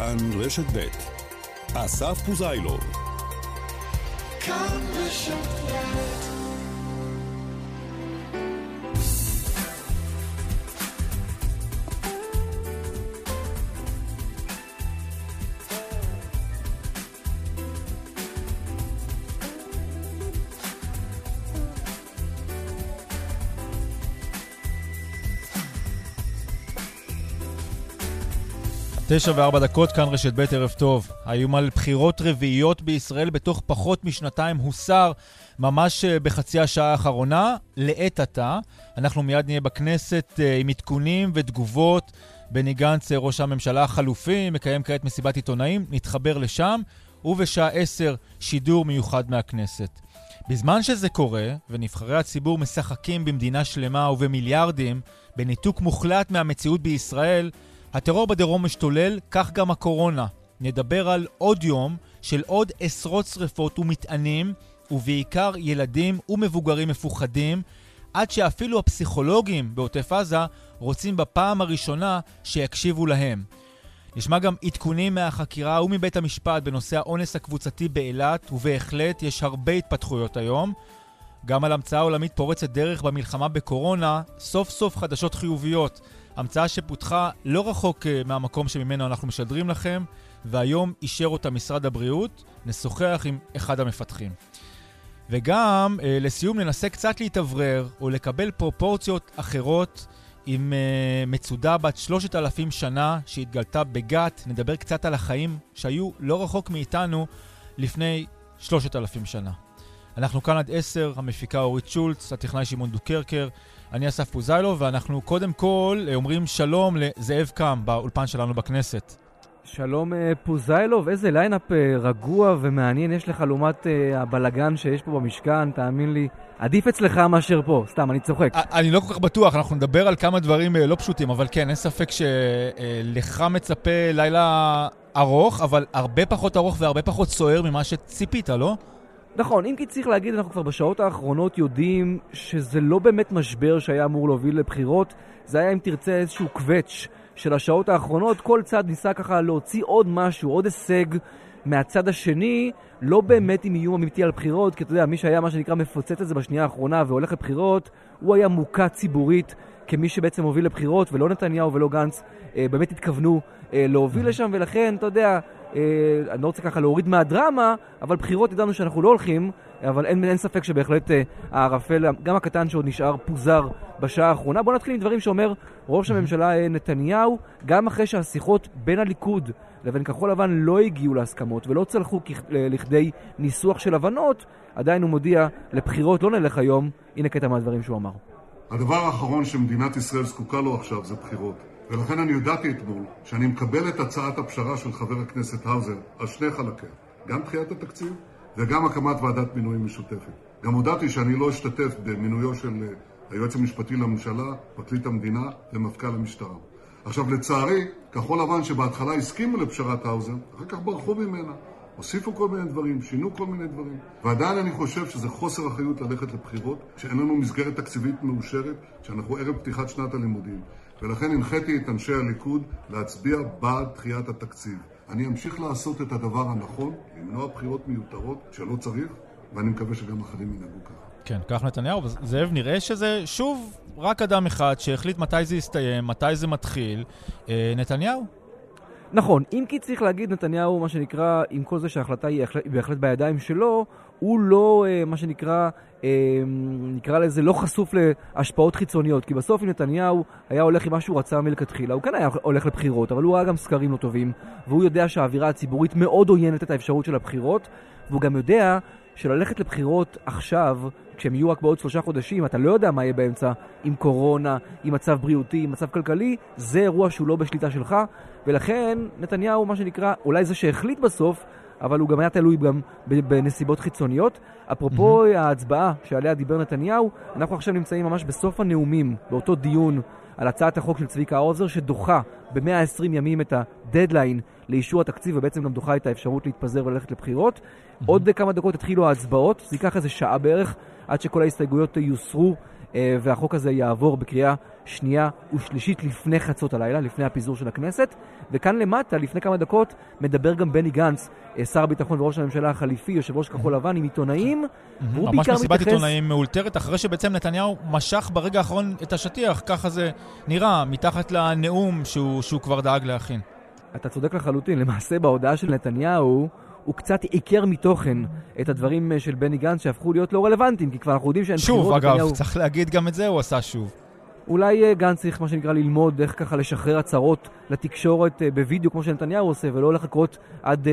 כאן רשת ב' אסף פוזיילוב. כאן רשת ב' תשע וארבע דקות, כאן רשת ב' ערב טוב. האיום על בחירות רביעיות בישראל בתוך פחות משנתיים הוסר ממש אה, בחצי השעה האחרונה, לעת עתה. אנחנו מיד נהיה בכנסת אה, עם עדכונים ותגובות. בני גנץ, אה, ראש הממשלה החלופי, מקיים כעת מסיבת עיתונאים, נתחבר לשם, ובשעה עשר שידור מיוחד מהכנסת. בזמן שזה קורה, ונבחרי הציבור משחקים במדינה שלמה ובמיליארדים, בניתוק מוחלט מהמציאות בישראל, הטרור בדרום משתולל, כך גם הקורונה. נדבר על עוד יום של עוד עשרות שרפות ומטענים, ובעיקר ילדים ומבוגרים מפוחדים, עד שאפילו הפסיכולוגים בעוטף עזה רוצים בפעם הראשונה שיקשיבו להם. נשמע גם עדכונים מהחקירה ומבית המשפט בנושא האונס הקבוצתי באילת, ובהחלט יש הרבה התפתחויות היום. גם על המצאה עולמית פורצת דרך במלחמה בקורונה, סוף סוף חדשות חיוביות. המצאה שפותחה לא רחוק אה, מהמקום שממנו אנחנו משדרים לכם, והיום אישר אותה משרד הבריאות, נשוחח עם אחד המפתחים. וגם, אה, לסיום, ננסה קצת להתאוורר או לקבל פרופורציות אחרות עם uh, מצודה בת 3,000 שנה שהתגלתה בגת. נדבר קצת על החיים שהיו לא רחוק מאיתנו לפני 3,000 שנה. אנחנו כאן עד 10, המפיקה אורית שולץ, הטכנאי שמעון דוקרקר. אני אסף פוזיילוב, ואנחנו קודם כל אה, אומרים שלום לזאב קם באולפן שלנו בכנסת. שלום אה, פוזיילוב, איזה ליינאפ אה, רגוע ומעניין יש לך לעומת הבלגן שיש פה במשכן, תאמין לי. עדיף אצלך מאשר פה, סתם, אני צוחק. אני לא כל כך בטוח, אנחנו נדבר על כמה דברים לא פשוטים, אבל כן, אין ספק שלך מצפה לילה ארוך, אבל הרבה פחות ארוך והרבה פחות סוער ממה שציפית, לא? נכון, אם כי צריך להגיד, אנחנו כבר בשעות האחרונות יודעים שזה לא באמת משבר שהיה אמור להוביל לבחירות, זה היה, אם תרצה, איזשהו קווץ' של השעות האחרונות. כל צד ניסה ככה להוציא עוד משהו, עוד הישג מהצד השני, לא באמת עם איום אמיתי על בחירות, כי אתה יודע, מי שהיה מה שנקרא מפוצץ את זה בשנייה האחרונה והולך לבחירות, הוא היה מוכה ציבורית כמי שבעצם הוביל לבחירות, ולא נתניהו ולא גנץ אה, באמת התכוונו אה, להוביל לשם, ולכן, אתה יודע, אני לא רוצה ככה להוריד מהדרמה, אבל בחירות ידענו שאנחנו לא הולכים, אבל אין, אין ספק שבהחלט אה, הערפל, גם הקטן שעוד נשאר, פוזר בשעה האחרונה. בואו נתחיל עם דברים שאומר ראש הממשלה אה, נתניהו, גם אחרי שהשיחות בין הליכוד לבין כחול לבן לא הגיעו להסכמות ולא צלחו לכדי ניסוח של הבנות, עדיין הוא מודיע, לבחירות לא נלך היום, הנה קטע מהדברים שהוא אמר. הדבר האחרון שמדינת ישראל זקוקה לו עכשיו זה בחירות. ולכן אני הודעתי אתמול שאני מקבל את הצעת הפשרה של חבר הכנסת האוזר על שני חלקיה, גם דחיית התקציב וגם הקמת ועדת מינויים משותפת. גם הודעתי שאני לא אשתתף במינויו של אה, היועץ המשפטי לממשלה, פרקליט המדינה ומפכ"ל המשטרה. עכשיו, לצערי, כחול לבן שבהתחלה הסכימו לפשרת האוזר, אחר כך ברחו ממנה. הוסיפו כל מיני דברים, שינו כל מיני דברים. ועדיין אני חושב שזה חוסר אחריות ללכת לבחירות, שאין לנו מסגרת תקציבית מאושרת, שאנחנו ערב פתיחת שנת הלימודים. ולכן הנחיתי את אנשי הליכוד להצביע בעד דחיית התקציב. אני אמשיך לעשות את הדבר הנכון, למנוע בחירות מיותרות שלא צריך, ואני מקווה שגם אחרים ינהגו ככה. כן, כך נתניהו. זאב, נראה שזה שוב רק אדם אחד שהחליט מתי זה יסתיים, מתי זה מתחיל. אה, נתניהו. נכון, אם כי צריך להגיד, נתניהו, מה שנקרא, עם כל זה שההחלטה היא בהחלט בידיים שלו, הוא לא, אה, מה שנקרא, אה, נקרא לזה, לא חשוף להשפעות חיצוניות. כי בסוף אם נתניהו היה הולך עם מה שהוא רצה מלכתחילה, הוא כן היה הולך לבחירות, אבל הוא ראה גם סקרים לא טובים, והוא יודע שהאווירה הציבורית מאוד עוינת את האפשרות של הבחירות, והוא גם יודע שללכת לבחירות עכשיו, כשהם יהיו רק בעוד שלושה חודשים, אתה לא יודע מה יהיה באמצע, עם קורונה, עם מצב בריאותי, עם מצב כלכלי, זה אירוע שהוא לא בשליטה שלך, ולכן נתניהו, מה שנקרא, אולי זה שהחליט בסוף, אבל הוא גם היה תלוי גם בנסיבות חיצוניות. אפרופו mm-hmm. ההצבעה שעליה דיבר נתניהו, אנחנו עכשיו נמצאים ממש בסוף הנאומים, באותו דיון על הצעת החוק של צביקה האוזר, שדוחה ב-120 ימים את הדדליין לאישור התקציב, ובעצם גם דוחה את האפשרות להתפזר וללכת לבחירות. Mm-hmm. עוד כמה דקות התחילו ההצבעות, זה ייקח איזה שעה בערך עד שכל ההסתייגויות יוסרו והחוק הזה יעבור בקריאה שנייה ושלישית לפני חצות הלילה, לפני הפיזור של הכנסת. וכאן למטה, לפני כמה דקות, מדבר גם בני גנץ, אה, שר הביטחון וראש הממשלה החליפי, יושב ראש כחול לבן, עם עיתונאים, והוא בעיקר מתייחס... ממש מסיבת עיתונאים מאולתרת, אחרי שבעצם נתניהו משך ברגע האחרון את השטיח, ככה זה נראה, מתחת לנאום שהוא, שהוא כבר דאג להכין. אתה צודק לחלוטין, למעשה בהודעה של נתניהו... הוא קצת עיקר מתוכן את הדברים אה, של בני גנץ שהפכו להיות לא רלוונטיים, כי כבר אנחנו יודעים שאין בחירות. שוב, אגב, נתניהו... צריך להגיד גם את זה הוא עשה שוב. אולי אה, גנץ צריך, מה שנקרא, ללמוד איך ככה לשחרר הצהרות לתקשורת אה, בווידאו, כמו שנתניהו עושה, ולא לחכות עד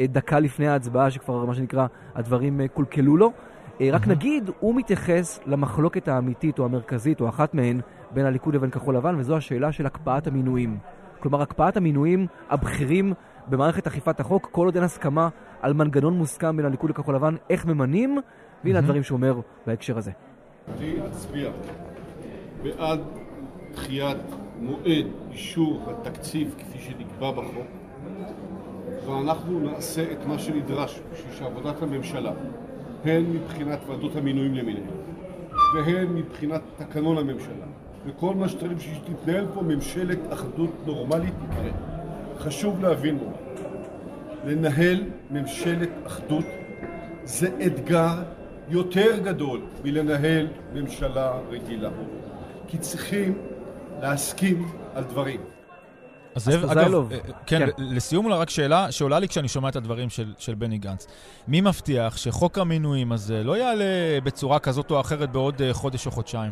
דקה לפני ההצבעה, שכבר, מה שנקרא, הדברים קולקלו לו. רק נגיד, הוא מתייחס למחלוקת האמיתית או המרכזית, או אחת מהן, בין הליכוד לבין כחול לבן, וזו השאלה של הקפאת המינויים. כלומר, הקפאת המינויים הבכירים במערכת אכיפת החוק, כל עוד אין הסכמה על מנגנון מוסכם בין הליכוד לכחול לבן, איך ממנים, והנה הדברים שהוא אומר בהקשר הזה. אני אצביע בעד דחיית מועד אישור התקציב כפי שנקבע בחוק, ואנחנו נעשה את מה שנדרש בשביל שעבודת הממשלה, הן מבחינת ועדות המינויים למיניהם, והן מבחינת תקנון הממשלה, וכל מה שצריך בשביל שתתנהל פה ממשלת אחדות נורמלית יקרה. חשוב להבין. לנהל ממשלת אחדות זה אתגר יותר גדול מלנהל ממשלה רגילה. כי צריכים להסכים על דברים. אז זאב, אגב, אה, כן, כן, לסיום אולי רק שאלה שעולה לי כשאני שומע את הדברים של, של בני גנץ. מי מבטיח שחוק המינויים הזה לא יעלה בצורה כזאת או אחרת בעוד אה, חודש או חודשיים?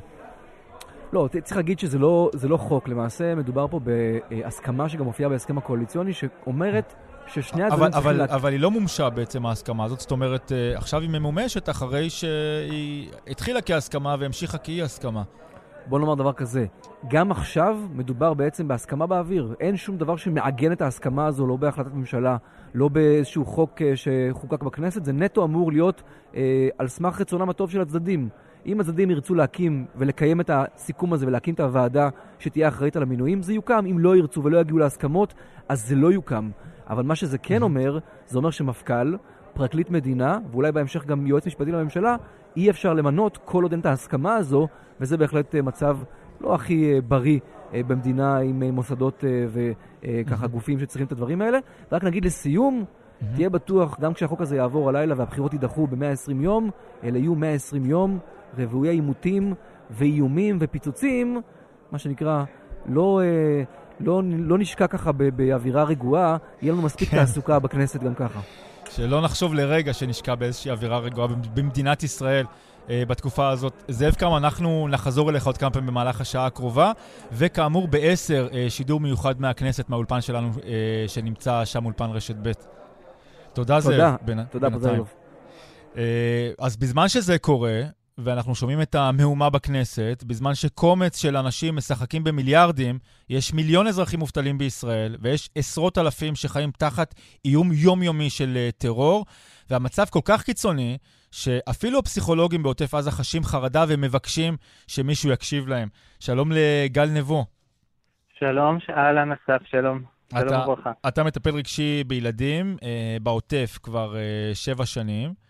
לא, צריך להגיד שזה לא, לא חוק, למעשה מדובר פה בהסכמה שגם מופיעה בהסכם הקואליציוני, שאומרת ששני הצדדים צריכים... אבל, אבל היא לא מומשה בעצם ההסכמה הזאת, זאת אומרת, אה, עכשיו היא ממומשת אחרי שהיא התחילה כהסכמה והמשיכה כאי הסכמה. בוא נאמר דבר כזה, גם עכשיו מדובר בעצם בהסכמה באוויר. אין שום דבר שמעגן את ההסכמה הזו, לא בהחלטת ממשלה, לא באיזשהו חוק אה, שחוקק בכנסת, זה נטו אמור להיות אה, על סמך רצונם הטוב של הצדדים. אם הצדדים ירצו להקים ולקיים את הסיכום הזה ולהקים את הוועדה שתהיה אחראית על המינויים, זה יוקם. אם לא ירצו ולא יגיעו להסכמות, אז זה לא יוקם. אבל מה שזה כן אומר, זה אומר שמפכ"ל, פרקליט מדינה, ואולי בהמשך גם יועץ משפטי לממשלה, אי אפשר למנות כל עוד אין את ההסכמה הזו, וזה בהחלט אה, מצב לא הכי אה, בריא אה, במדינה עם מוסדות וככה גופים שצריכים את הדברים האלה. ורק נגיד לסיום, תהיה בטוח, גם כשהחוק הזה יעבור הלילה והבחירות יידחו ב-120 יום, אלה יהיו 120 יום רוויי עימותים ואיומים ופיצוצים, מה שנקרא, לא, אה, לא, לא נשקע ככה באווירה רגועה, יהיה לנו מספיק כן. תעסוקה בכנסת גם ככה. שלא נחשוב לרגע שנשקע באיזושהי אווירה רגועה במדינת ישראל. אה, בתקופה הזאת. זאב קם, אנחנו נחזור אליך עוד כמה פעמים במהלך השעה הקרובה, וכאמור בעשר, אה, שידור מיוחד מהכנסת, מהאולפן שלנו, שנמצא שם אולפן רשת ב'. תודה, זאב. תודה, תודה, פזלוב. אז בזמן שזה קורה, ואנחנו שומעים את המהומה בכנסת, בזמן שקומץ של אנשים משחקים במיליארדים, יש מיליון אזרחים מובטלים בישראל, ויש עשרות אלפים שחיים תחת איום יומיומי של uh, טרור, והמצב כל כך קיצוני, שאפילו הפסיכולוגים בעוטף עזה חשים חרדה ומבקשים שמישהו יקשיב להם. שלום לגל נבו. שלום, אהלן אסף, שלום. שלום וברכה. אתה מטפל רגשי בילדים uh, בעוטף כבר uh, שבע שנים.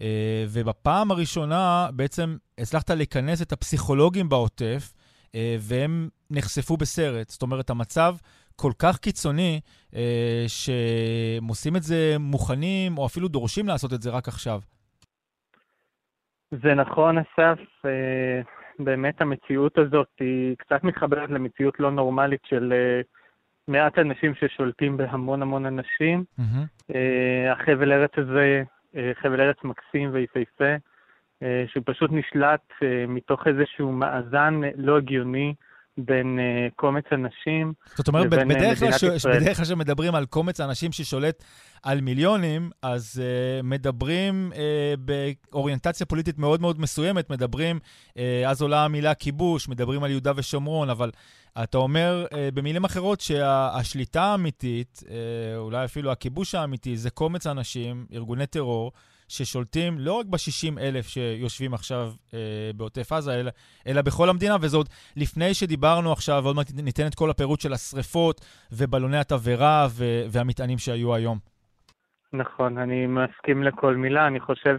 אה, ובפעם הראשונה בעצם הצלחת לכנס את הפסיכולוגים בעוטף, אה, והם נחשפו בסרט. זאת אומרת, המצב כל כך קיצוני, אה, שהם עושים את זה מוכנים, או אפילו דורשים לעשות את זה רק עכשיו. זה נכון, אסף. באמת המציאות הזאת היא קצת מתחברת למציאות לא נורמלית של מעט אנשים ששולטים בהמון המון אנשים. Mm-hmm. החבל ארץ הזה חבל ארץ מקסים ויפהפה, אה, שהוא פשוט נשלט אה, מתוך איזשהו מאזן לא הגיוני בין קומץ אנשים זאת אומרת, בדרך כלל כשמדברים על קומץ אנשים ששולט על מיליונים, אז uh, מדברים uh, באוריינטציה פוליטית מאוד מאוד מסוימת, מדברים, uh, אז עולה המילה כיבוש, מדברים על יהודה ושומרון, אבל אתה אומר uh, במילים אחרות שהשליטה האמיתית, uh, אולי אפילו הכיבוש האמיתי, זה קומץ אנשים, ארגוני טרור, ששולטים לא רק ב-60 אלף שיושבים עכשיו אה, בעוטף עזה, אלא, אלא בכל המדינה, וזה עוד לפני שדיברנו עכשיו, ועוד מעט ניתן את כל הפירוט של השריפות ובלוני התבערה והמטענים שהיו היום. נכון, אני מסכים לכל מילה. אני חושב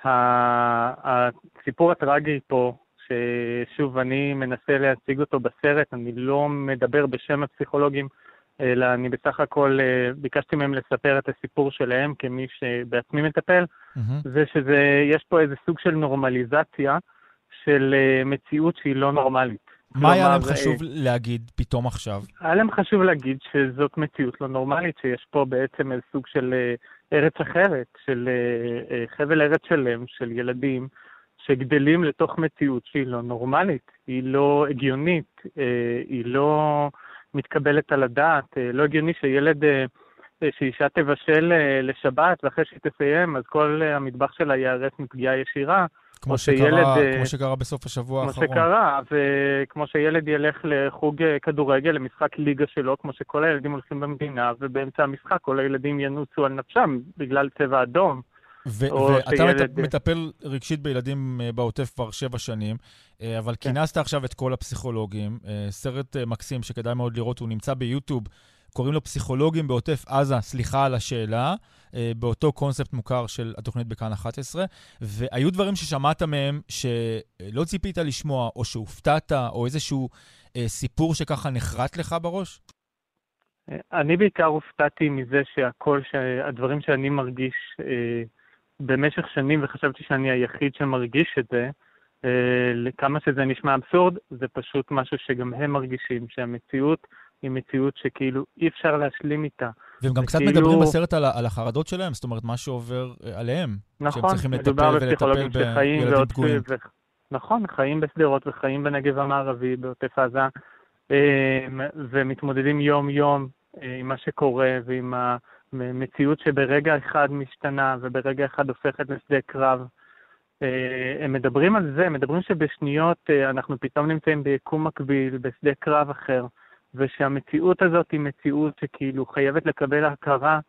שהסיפור הטרגי פה, ששוב, אני מנסה להציג אותו בסרט, אני לא מדבר בשם הפסיכולוגים, אלא אני בסך הכל אה, ביקשתי מהם לספר את הסיפור שלהם כמי שבעצמי מטפל, mm-hmm. זה שיש פה איזה סוג של נורמליזציה של אה, מציאות שהיא לא נורמלית. מה היה להם חשוב להגיד פתאום עכשיו? היה להם חשוב להגיד שזאת מציאות לא נורמלית, שיש פה בעצם איזה סוג של ארץ אחרת, של חבל ארץ שלם, של ילדים שגדלים לתוך מציאות שהיא לא נורמלית, היא לא הגיונית, אה, היא לא מתקבלת על הדעת, אה, לא הגיוני שילד, אה, שאישה תבשל לשבת ואחרי שהיא תסיים, אז כל המטבח שלה ייהרס מפגיעה ישירה. כמו שקרה, שילד, כמו שקרה בסוף השבוע האחרון. כמו שקרה, וכמו שילד ילך לחוג כדורגל, למשחק ליגה שלו, כמו שכל הילדים הולכים במדינה, ובאמצע המשחק כל הילדים ינוצו על נפשם בגלל צבע אדום. ואתה שילד... מטפל רגשית בילדים אה, בעוטף כבר שבע שנים, אה, אבל כן. כינסת עכשיו את כל הפסיכולוגים. אה, סרט מקסים שכדאי מאוד לראות, הוא נמצא ביוטיוב. קוראים לו פסיכולוגים בעוטף עזה, סליחה על השאלה, באותו קונספט מוכר של התוכנית בכאן 11, והיו דברים ששמעת מהם שלא ציפית לשמוע, או שהופתעת, או איזשהו סיפור שככה נחרט לך בראש? אני בעיקר הופתעתי מזה שהכל, שהדברים שאני מרגיש, במשך שנים וחשבתי שאני היחיד שמרגיש את זה. אה, כמה שזה נשמע אבסורד, זה פשוט משהו שגם הם מרגישים, שהמציאות היא מציאות שכאילו אי אפשר להשלים איתה. והם גם קצת כאילו... מדברים בסרט על, על החרדות שלהם, זאת אומרת, מה שעובר אה, עליהם. נכון, שהם צריכים מדובר בפסיכולוגים שחיים פגועים. ו... נכון, חיים בשדרות וחיים בנגב המערבי, בעוטף עזה, אה, ומתמודדים יום-יום עם מה שקורה ועם ה... מציאות שברגע אחד משתנה וברגע אחד הופכת לשדה קרב. אה, הם מדברים על זה, הם מדברים שבשניות אה, אנחנו פתאום נמצאים ביקום מקביל, בשדה קרב אחר, ושהמציאות הזאת היא מציאות שכאילו חייבת לקבל הכרה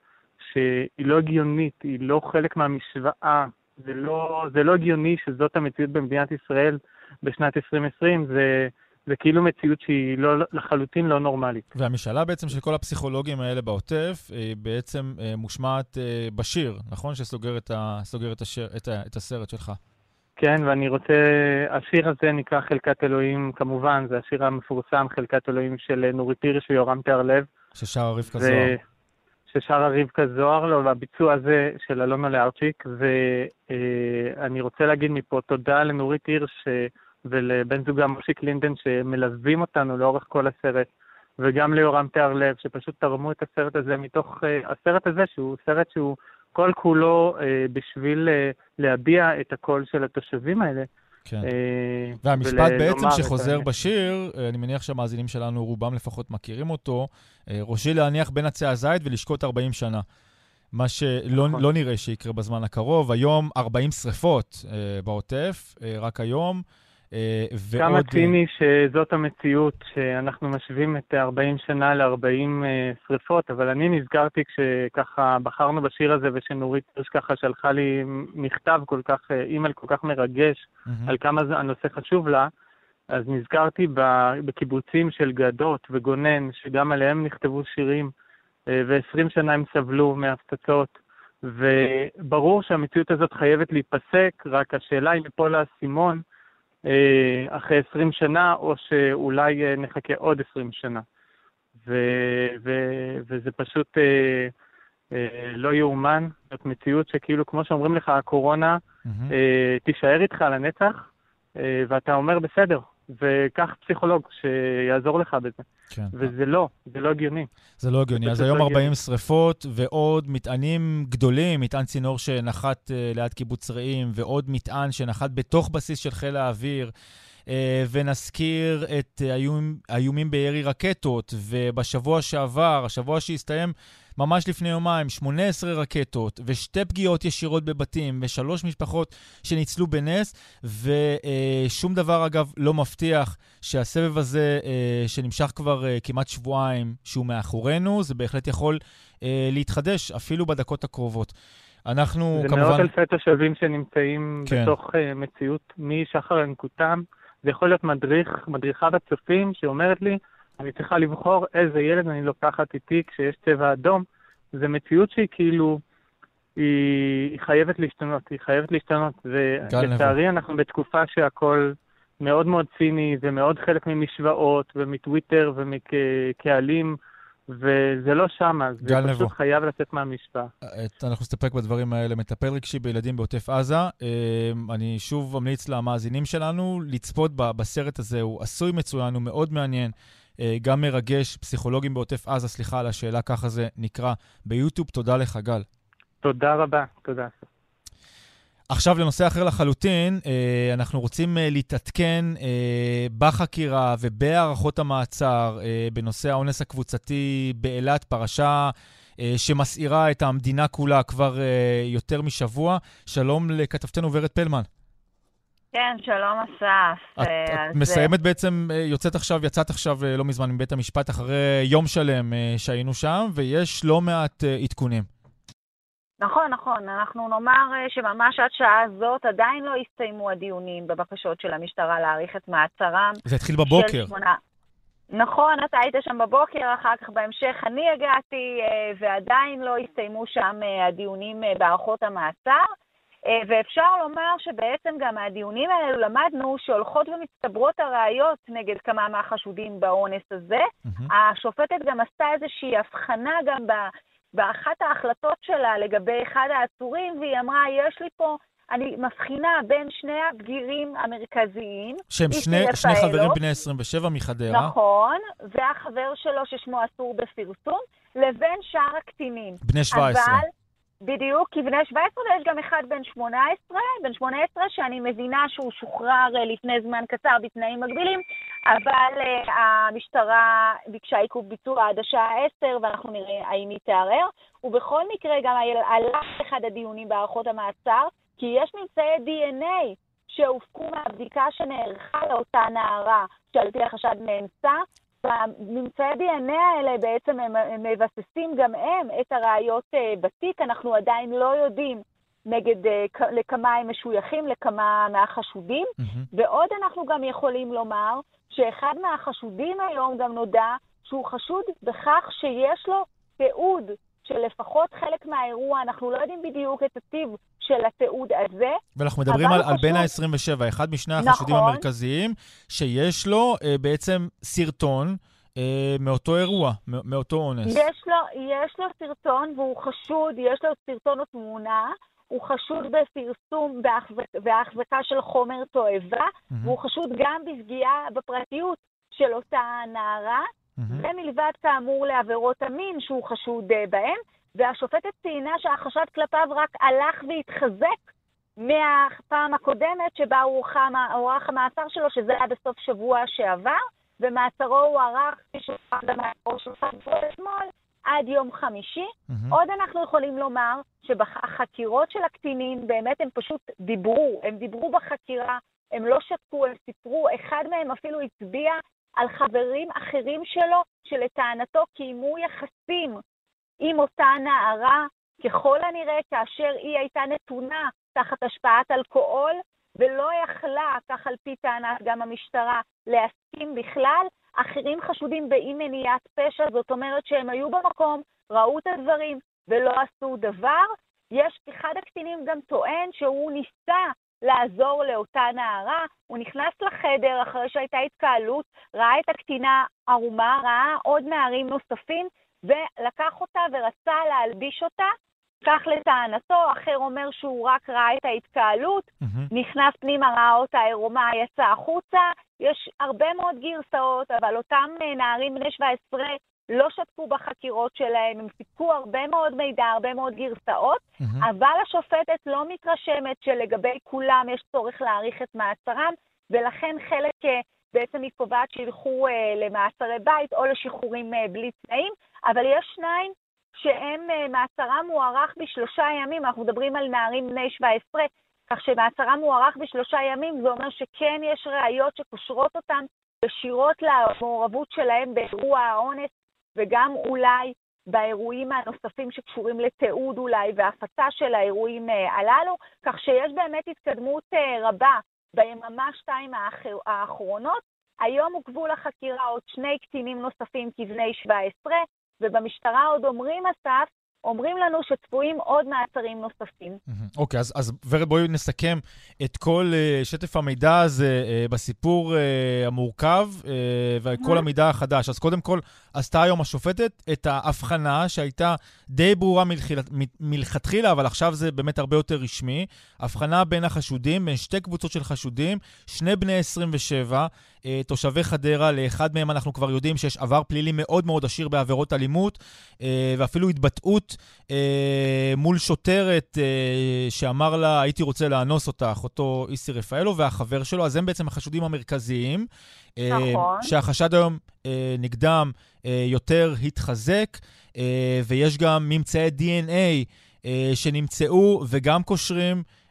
שהיא לא הגיונית, היא לא חלק מהמשוואה, זה לא, זה לא הגיוני שזאת המציאות במדינת ישראל בשנת 2020, זה... זה כאילו מציאות שהיא לא, לחלוטין לא נורמלית. והמשאלה בעצם של כל הפסיכולוגים האלה בעוטף, היא אה, בעצם אה, מושמעת אה, בשיר, נכון? שסוגר את, ה, את, השיר, את, ה, את הסרט שלך. כן, ואני רוצה, השיר הזה נקרא חלקת אלוהים, כמובן, זה השיר המפורסם, חלקת אלוהים של נורית הירש ויורם תיארלב. ששר רבקה זוהר. ששרה רבקה זוהר, לא, והביצוע הזה של אלונה לארצ'יק, ואני רוצה להגיד מפה תודה לנורית הירש, ולבן זוגה מושי קלינדן שמלווים אותנו לאורך כל הסרט, וגם ליורם תיארלב, שפשוט תרמו את הסרט הזה מתוך uh, הסרט הזה, שהוא סרט שהוא כל כולו uh, בשביל uh, להביע את הקול של התושבים האלה. כן. והמשפט בעצם שחוזר את... בשיר, אני מניח שהמאזינים שלנו, רובם לפחות מכירים אותו, ראשי להניח בין עצי הזית ולשקוט 40 שנה. מה שלא נכון. לא נראה שיקרה בזמן הקרוב. היום 40 שריפות אה, בעוטף, אה, רק היום. אה, ועוד... כמה אה, ציני שזאת המציאות, שאנחנו משווים את 40 שנה ל-40 אה, שריפות, אבל אני נזכרתי כשככה בחרנו בשיר הזה, ושנורית פרש ככה שלחה לי מכתב כל כך, אימייל כל כך מרגש, mm-hmm. על כמה הנושא חשוב לה, אז נזכרתי בקיבוצים של גדות וגונן, שגם עליהם נכתבו שירים, ו-20 שנה הם סבלו מהפצצות. וברור שהמציאות הזאת חייבת להיפסק, רק השאלה אם יפול האסימון, אה, אחרי 20 שנה, או שאולי אה, נחכה עוד 20 שנה. ו, ו, וזה פשוט אה, אה, לא יאומן, זאת מציאות שכאילו, כמו שאומרים לך, הקורונה mm-hmm. אה, תישאר איתך לנצח, אה, ואתה אומר, בסדר, וקח פסיכולוג שיעזור לך בזה. כן. וזה לא, זה לא הגיוני. זה לא הגיוני. אז היום 40 לא שריפות ועוד מטענים גדולים, מטען צינור שנחת uh, ליד קיבוץ רעים, ועוד מטען שנחת בתוך בסיס של חיל האוויר. Uh, ונזכיר את האיומים, האיומים בירי רקטות, ובשבוע שעבר, השבוע שהסתיים, ממש לפני יומיים, 18 רקטות ושתי פגיעות ישירות בבתים ושלוש משפחות שניצלו בנס, ושום דבר, אגב, לא מבטיח שהסבב הזה, אה, שנמשך כבר אה, כמעט שבועיים, שהוא מאחורינו, זה בהחלט יכול אה, להתחדש אפילו בדקות הקרובות. אנחנו זה כמובן... זה מאות אלפי תושבים שנמצאים כן. בתוך מציאות משחר ינקותם. זה יכול להיות מדריך, מדריכה בצופים שאומרת לי, אני צריכה לבחור איזה ילד אני לוקחת איתי כשיש צבע אדום. זו מציאות שהיא כאילו, היא, היא חייבת להשתנות, היא חייבת להשתנות. ולצערי אנחנו בתקופה שהכל מאוד מאוד ציני ומאוד חלק ממשוואות ומטוויטר ומקהלים. וזה לא שמה, זה פשוט נבו. חייב לצאת מהמשוואה. אנחנו נסתפק בדברים האלה. מטפל רגשי בילדים בעוטף עזה. אמ, אני שוב ממליץ למאזינים שלנו לצפות בסרט הזה, הוא עשוי מצוין, הוא מאוד מעניין. אה, גם מרגש, פסיכולוגים בעוטף עזה, סליחה על השאלה, ככה זה נקרא ביוטיוב. תודה לך, גל. תודה רבה, תודה. עכשיו לנושא אחר לחלוטין, אה, אנחנו רוצים אה, להתעדכן בחקירה ובהערכות המעצר בנושא האונס הקבוצתי באילת, פרשה שמסעירה את המדינה כולה כבר יותר משבוע. שלום לכתבתנו ורד פלמן. כן, שלום אסף. את, את מסיימת בעצם, יוצאת עכשיו, יצאת עכשיו לא מזמן מבית המשפט אחרי יום שלם שהיינו שם, ויש לא מעט עדכונים. נכון, נכון. אנחנו נאמר אה, שממש עד שעה זאת עדיין לא הסתיימו הדיונים בבקשות של המשטרה להאריך את מעצרם. זה התחיל בבוקר. שמונה... נכון, אתה היית שם בבוקר, אחר כך בהמשך אני הגעתי, אה, ועדיין לא הסתיימו שם אה, הדיונים בהארכות המעצר. ואפשר לומר שבעצם גם מהדיונים האלו למדנו שהולכות ומצטברות הראיות נגד כמה מהחשודים באונס הזה. Mm-hmm. השופטת גם עשתה איזושהי הבחנה גם. באחת ההחלטות שלה לגבי אחד העצורים, והיא אמרה, יש לי פה, אני מבחינה בין שני הבגירים המרכזיים. שהם שני, שני חברים בני 27 מחדרה. נכון, והחבר שלו ששמו אסור בפרסום, לבין שאר הקטינים. בני 17. אבל בדיוק, כי בני 17 ויש גם אחד בן 18, בן 18 שאני מבינה שהוא שוחרר אה, לפני זמן קצר בתנאים מגבילים, אבל uh, המשטרה ביקשה עיכוב ביצוע עד השעה 10, ואנחנו נראה האם היא תערער. ובכל מקרה גם עלה אחד הדיונים בהארכות המעצר, כי יש ממצאי DNA שהופקו מהבדיקה שנערכה לאותה נערה, שעל פי החשד נאנסה, והממצאי DNA האלה בעצם הם, הם מבססים גם הם את הראיות uh, בתיק, אנחנו עדיין לא יודעים נגד uh, לכמה הם משויכים, לכמה מהחשודים, mm-hmm. ועוד אנחנו גם יכולים לומר שאחד מהחשודים היום גם נודע שהוא חשוד בכך שיש לו תיעוד של לפחות חלק מהאירוע, אנחנו לא יודעים בדיוק את הטיב של התיעוד הזה. ואנחנו מדברים על, על בין ה-27, אחד משני החשודים נכון. המרכזיים, שיש לו אה, בעצם סרטון אה, מאותו אירוע, מאותו אונס. יש לו, יש לו סרטון והוא חשוד, יש לו סרטון או תמונה. הוא חשוד בפרסום, בהחזקה של חומר תועבה, mm-hmm. והוא חשוד גם בפגיעה בפרטיות של אותה נערה, mm-hmm. ומלבד כאמור לעבירות המין שהוא חשוד uh, בהן, והשופטת ציינה שהחשד כלפיו רק הלך והתחזק מהפעם הקודמת שבה הוארך המעצר שלו, שזה היה בסוף שבוע שעבר, ומעצרו הוארך, כפי שהוארך גם מעצרו של אתמול, עד יום חמישי. Mm-hmm. עוד אנחנו יכולים לומר שבחקירות של הקטינים באמת הם פשוט דיברו, הם דיברו בחקירה, הם לא שתקו, הם סיפרו, אחד מהם אפילו הצביע על חברים אחרים שלו, שלטענתו קיימו יחסים עם אותה נערה, ככל הנראה כאשר היא הייתה נתונה תחת השפעת אלכוהול, ולא יכלה, כך על פי טענת גם המשטרה, להסכים בכלל, אחרים חשודים באי מניעת פשע, זאת אומרת שהם היו במקום, ראו את הדברים ולא עשו דבר. יש, אחד הקטינים גם טוען שהוא ניסה לעזור לאותה נערה, הוא נכנס לחדר אחרי שהייתה התקהלות, ראה את הקטינה ערומה, ראה עוד נערים נוספים, ולקח אותה ורצה להלביש אותה, כך לטענתו, אחר אומר שהוא רק ראה את ההתקהלות, mm-hmm. נכנס פנימה, ראה אותה עירומה, יצא החוצה. יש הרבה מאוד גרסאות, אבל אותם אה, נערים בני 17 לא שתקו בחקירות שלהם, הם סיפקו הרבה מאוד מידע, הרבה מאוד גרסאות, mm-hmm. אבל השופטת לא מתרשמת שלגבי כולם יש צורך להאריך את מעצרם, ולכן חלק אה, בעצם היא קובעת שילכו אה, למעצרי בית או לשחרורים אה, בלי תנאים, אבל יש שניים שהם, מעצרם מוארך בשלושה ימים, אנחנו מדברים על נערים בני 17, כך שמעצרם מוארך בשלושה ימים, זה אומר שכן יש ראיות שקושרות אותם ישירות למעורבות שלהם באירוע האונס, וגם אולי באירועים הנוספים שקשורים לתיעוד אולי והפצה של האירועים אה, הללו, כך שיש באמת התקדמות אה, רבה ביממה-שתיים האחרונות. היום עוכבו לחקירה עוד שני קטינים נוספים כבני 17, ובמשטרה עוד אומרים, אסף, אומרים לנו שצפויים עוד מעצרים נוספים. אוקיי, אז, אז ורד, בואי נסכם את כל uh, שטף המידע הזה uh, בסיפור uh, המורכב uh, וכל המידע החדש. אז קודם כל, עשתה היום השופטת את ההבחנה שהייתה די ברורה מלכתחילה, אבל עכשיו זה באמת הרבה יותר רשמי. הבחנה בין החשודים, בין שתי קבוצות של חשודים, שני בני 27, אה, תושבי חדרה, לאחד מהם אנחנו כבר יודעים שיש עבר פלילי מאוד מאוד עשיר בעבירות אלימות, אה, ואפילו התבטאות אה, מול שוטרת שאמר לה, הייתי רוצה לאנוס אותך, אותו איסי רפאלו והחבר שלו, אז הם בעצם החשודים המרכזיים. נכון. שהחשד היום נגדם יותר התחזק, ויש גם ממצאי DNA שנמצאו וגם קושרים אה,